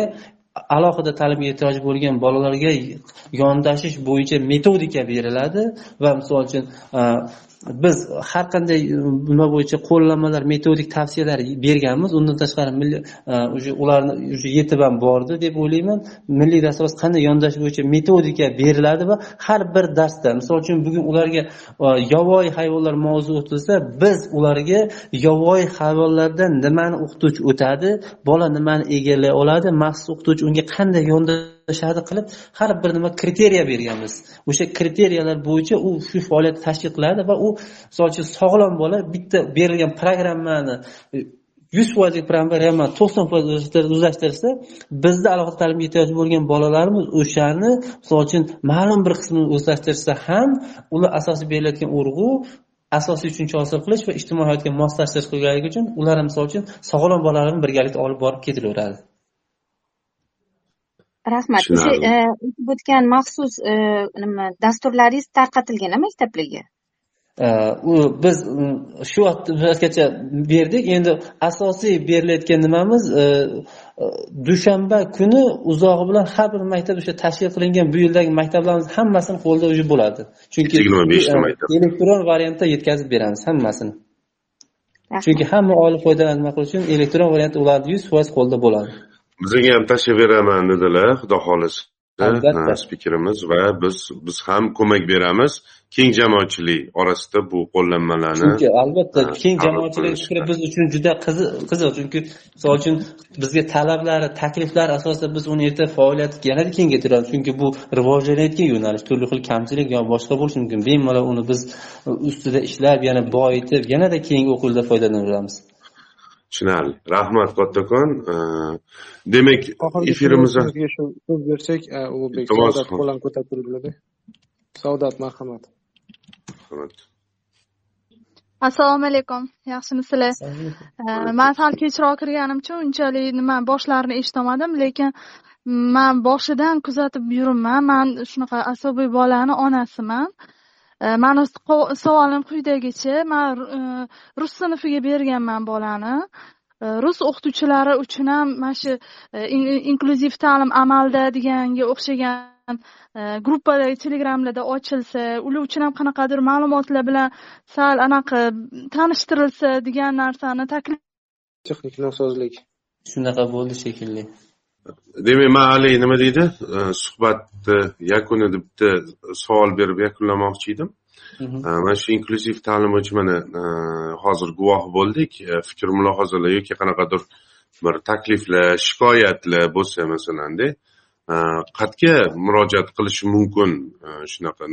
alohida ta'limga ehtiyoji bo'lgan bolalarga yondashish bo'yicha metodika beriladi va misol uchun biz har qanday e, nima bo'yicha qo'llanmalar metodik tavsiyalar berganmiz. Undan tashqari e, уже ularni уже yetib ham bordi deb o'ylayman. Milliy dastur qanday yondashuv bo'yicha metodika beriladi va har bir darsda misol uchun bugun ularga e, yovvoyi hayvonlar mavzu o'tilsa biz ularga yovvoyi hayvonlardan nimani o'qituvchi o'tadi bola nimani egallay oladi maxsus o'qituvchi unga qanday yondashadi qilib har bir nima kriteriya berganmiz. O'sha kriteriyalar bo'yicha u shu faoliyatni tashkil qiladi va u misol uchun sog'lom bola bitta berilgan programmani e, yuz foizlik programma to'qson foiz o'zlashtirsa bizda alohida ta'limga ehtiyoji bo'lgan bolalarimiz o'shani misol uchun ma'lum bir qismini o'zlashtirsa ham ular asosiy berilayotgan urg'u asosiy tushuncha hosil qilish va ijtimoiy hayotga moslashtirish qilganligi uchun ular misol uchun sog'lom bolalarni birgalikda olib borib ketilaveradi rahmat. O'sha o'tib o'tgan maxsus nima dasturlaringiz tarqatilgan maktablarga u biz shu vaqtgacha berdik. Endi asosiy berilayotgan nimamiz dushanba kuni uzog'i bilan har bir maktab o'sha tashkil qilingan bu yildagi maktablarimiz hammasini qo'lida уже bo'ladi. Chunki elektron variantda yetkazib beramiz hammasini. Chunki hamma oila foydalanmoqchi uchun elektron variantda ularni yuz foiz qo'lda bo'ladi bizga ham tashlab beraman dedilar xudo xohlasa. Spikerimiz va biz biz ham ko'mak beramiz. Keng jamoatchilik orasida bu qo'llanmalarni chunki albatta keng jamoatchilik fikri biz uchun juda qiziq. Chunki misol uchun bizga talablari takliflari asosida biz uni erta faoliyati yanada kengaytiramiz. Chunki bu rivojlanayotgan yo'nalish turli xil kamchilik yo boshqa bo'lishi mumkin. Bemalol uni biz ustida ishlab yana boyitib yanada keyingi o'quv yilida foydalanaveramiz tushunarli rahmat kattakon demak efirimizni so'z bersak ulug'bek saodat ko'tarib turdilarda saodat marhamat. Marhamat assalomu alaykum. Yaxshimisizlar man sal kechroq kirganim uchun unchalik nima boshlarini eshitolmadim lekin man boshidan kuzatib yuribman. Man shunaqa asabiy bolani onasiman mani savolim quyidagicha man rus sinfiga berganman bolani. Rus o'qituvchilari uchun ham mana shu inklyuziv ta'lim amalda deganga o'xshagan gruppada telegramlarda ochilsa ular uchun ham qanaqadir ma'lumotlar bilan sal anaqa tanishtirilsa degan narsani taklif texnik nosozlik. Shunaqa bo'ldi shekilli demak man haligi nima deydi? Suhbatni yakunida bitta savol berib yakunlamoqchi edim. Mana shu inklyuziv ta'lim bo'yicha mana hozir guvoh bo'ldik. Fikr mulohazalar yoki qanaqadir bir takliflar shikoyatlar bo'lsa masalanda qayerga murojaat qilishi mumkin. Shunaqa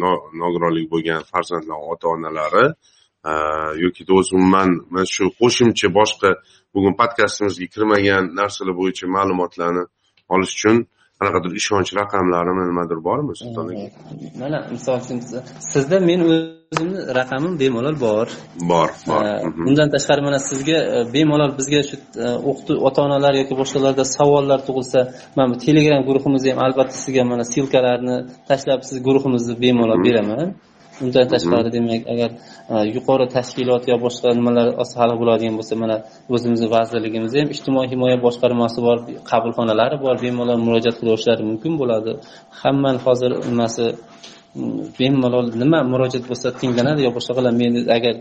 nogironligi bo'lgan farzandlar ota onalari yoki umuman mana shu qo'shimcha boshqa bugun podkastimizga kirmagan narsalar bo'yicha ma'lumotlarni olish uchun qanaqadir ishonch raqamlarimi nimadir bormi sulton aka? Mana misol uchun sizda men o'zimni raqamim bemalol bor. Bor bor. Undan tashqari mana sizga bemalol bizga shu o'qituv ota onalar yoki boshqalarda savollar tug'ilsa mana bu telegram guruhimizda ham albatta sizga mana ssilkalarni tashlab siz guruhimizni bemalol beraman undan tashqari demak agar yuqori tashkilot yo boshqa nimalar hali bo'ladigan bo'lsa mana o'zimizni vazirligimizda ham ijtimoiy himoya boshqarmasi bor qabulxonalari bor bemalol murojaat qilishlari mumkin bo'ladi. Hammani hozir nimasi bemalol nima murojaat bo'lsa tinglanadi yo boshqa meni agar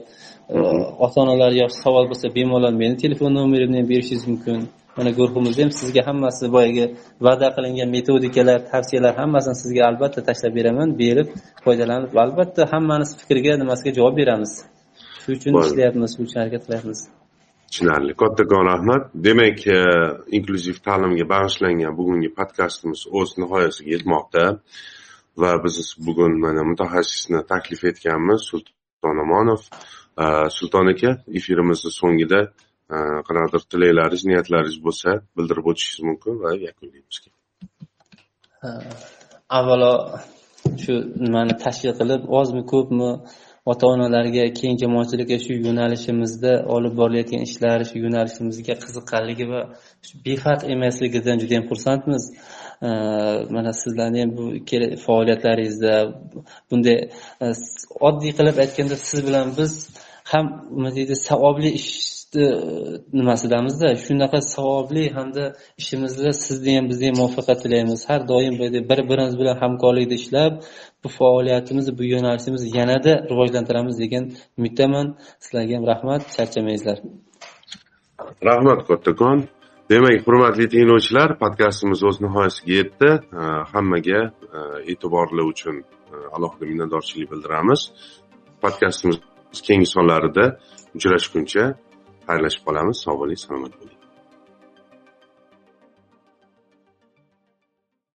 ota onalar yoki savol bo'lsa bemalol meni telefon nomerimni ham berishingiz mumkin mana guruhimizda ham sizga hammasi boyagi va'da qilingan metodikalar tavsiyalar hammasini sizga albatta tashlab beraman berib foydalanib albatta hammani fikriga nimasiga javob beramiz. Shu uchun ishlayapmiz shu uchun harakat qilyapmiz. Tushunarli kattakon rahmat demak inklyuziv ta'limga bag'ishlangan bugungi podkastimiz o'z nihoyasiga yetmoqda va biz bugun mana mutaxassisni taklif etganmiz sulton omonov. Sulton aka efirimizni so'ngida qanaqadir tilaklaringiz niyatlaringiz bo'lsa bildirib o'tishingiz mumkin va yakunlaymiz. Avvalo shu nimani tashkil qilib ozmi ko'pmi ota onalarga keng jamoatchilikka shu yo'nalishimizda olib borilayotgan ishlar shu yo'nalishimizga qiziqqanligi va befarq emasligidan juda yam xursandmiz mana sizlarni ham bu faoliyatlaringizda bunday oddiy qilib aytganda siz bilan biz ham nima deydi savobli ish E, nimasidamizda? Shunaqa savobli hamda ishimizda sizni ham bizni ham muvaffaqiyat tilaymiz. Har doim bir birimiz bilan hamkorlikda ishlab bu faoliyatimizni bu yo'nalishimizni yanada rivojlantiramiz degan umiddaman. Sizlarga ham rahmat charchamangizlar rahmat kattakon. Demak hurmatli tinglovchilar podkastimiz o'z nihoyasiga yetdi. E, hammaga e, e'tiborli uchun alohida minnatdorchilik bildiramiz. Podkastimiz keyingi sonlarida uchrashguncha پرنش پالم سامانی سلامت بود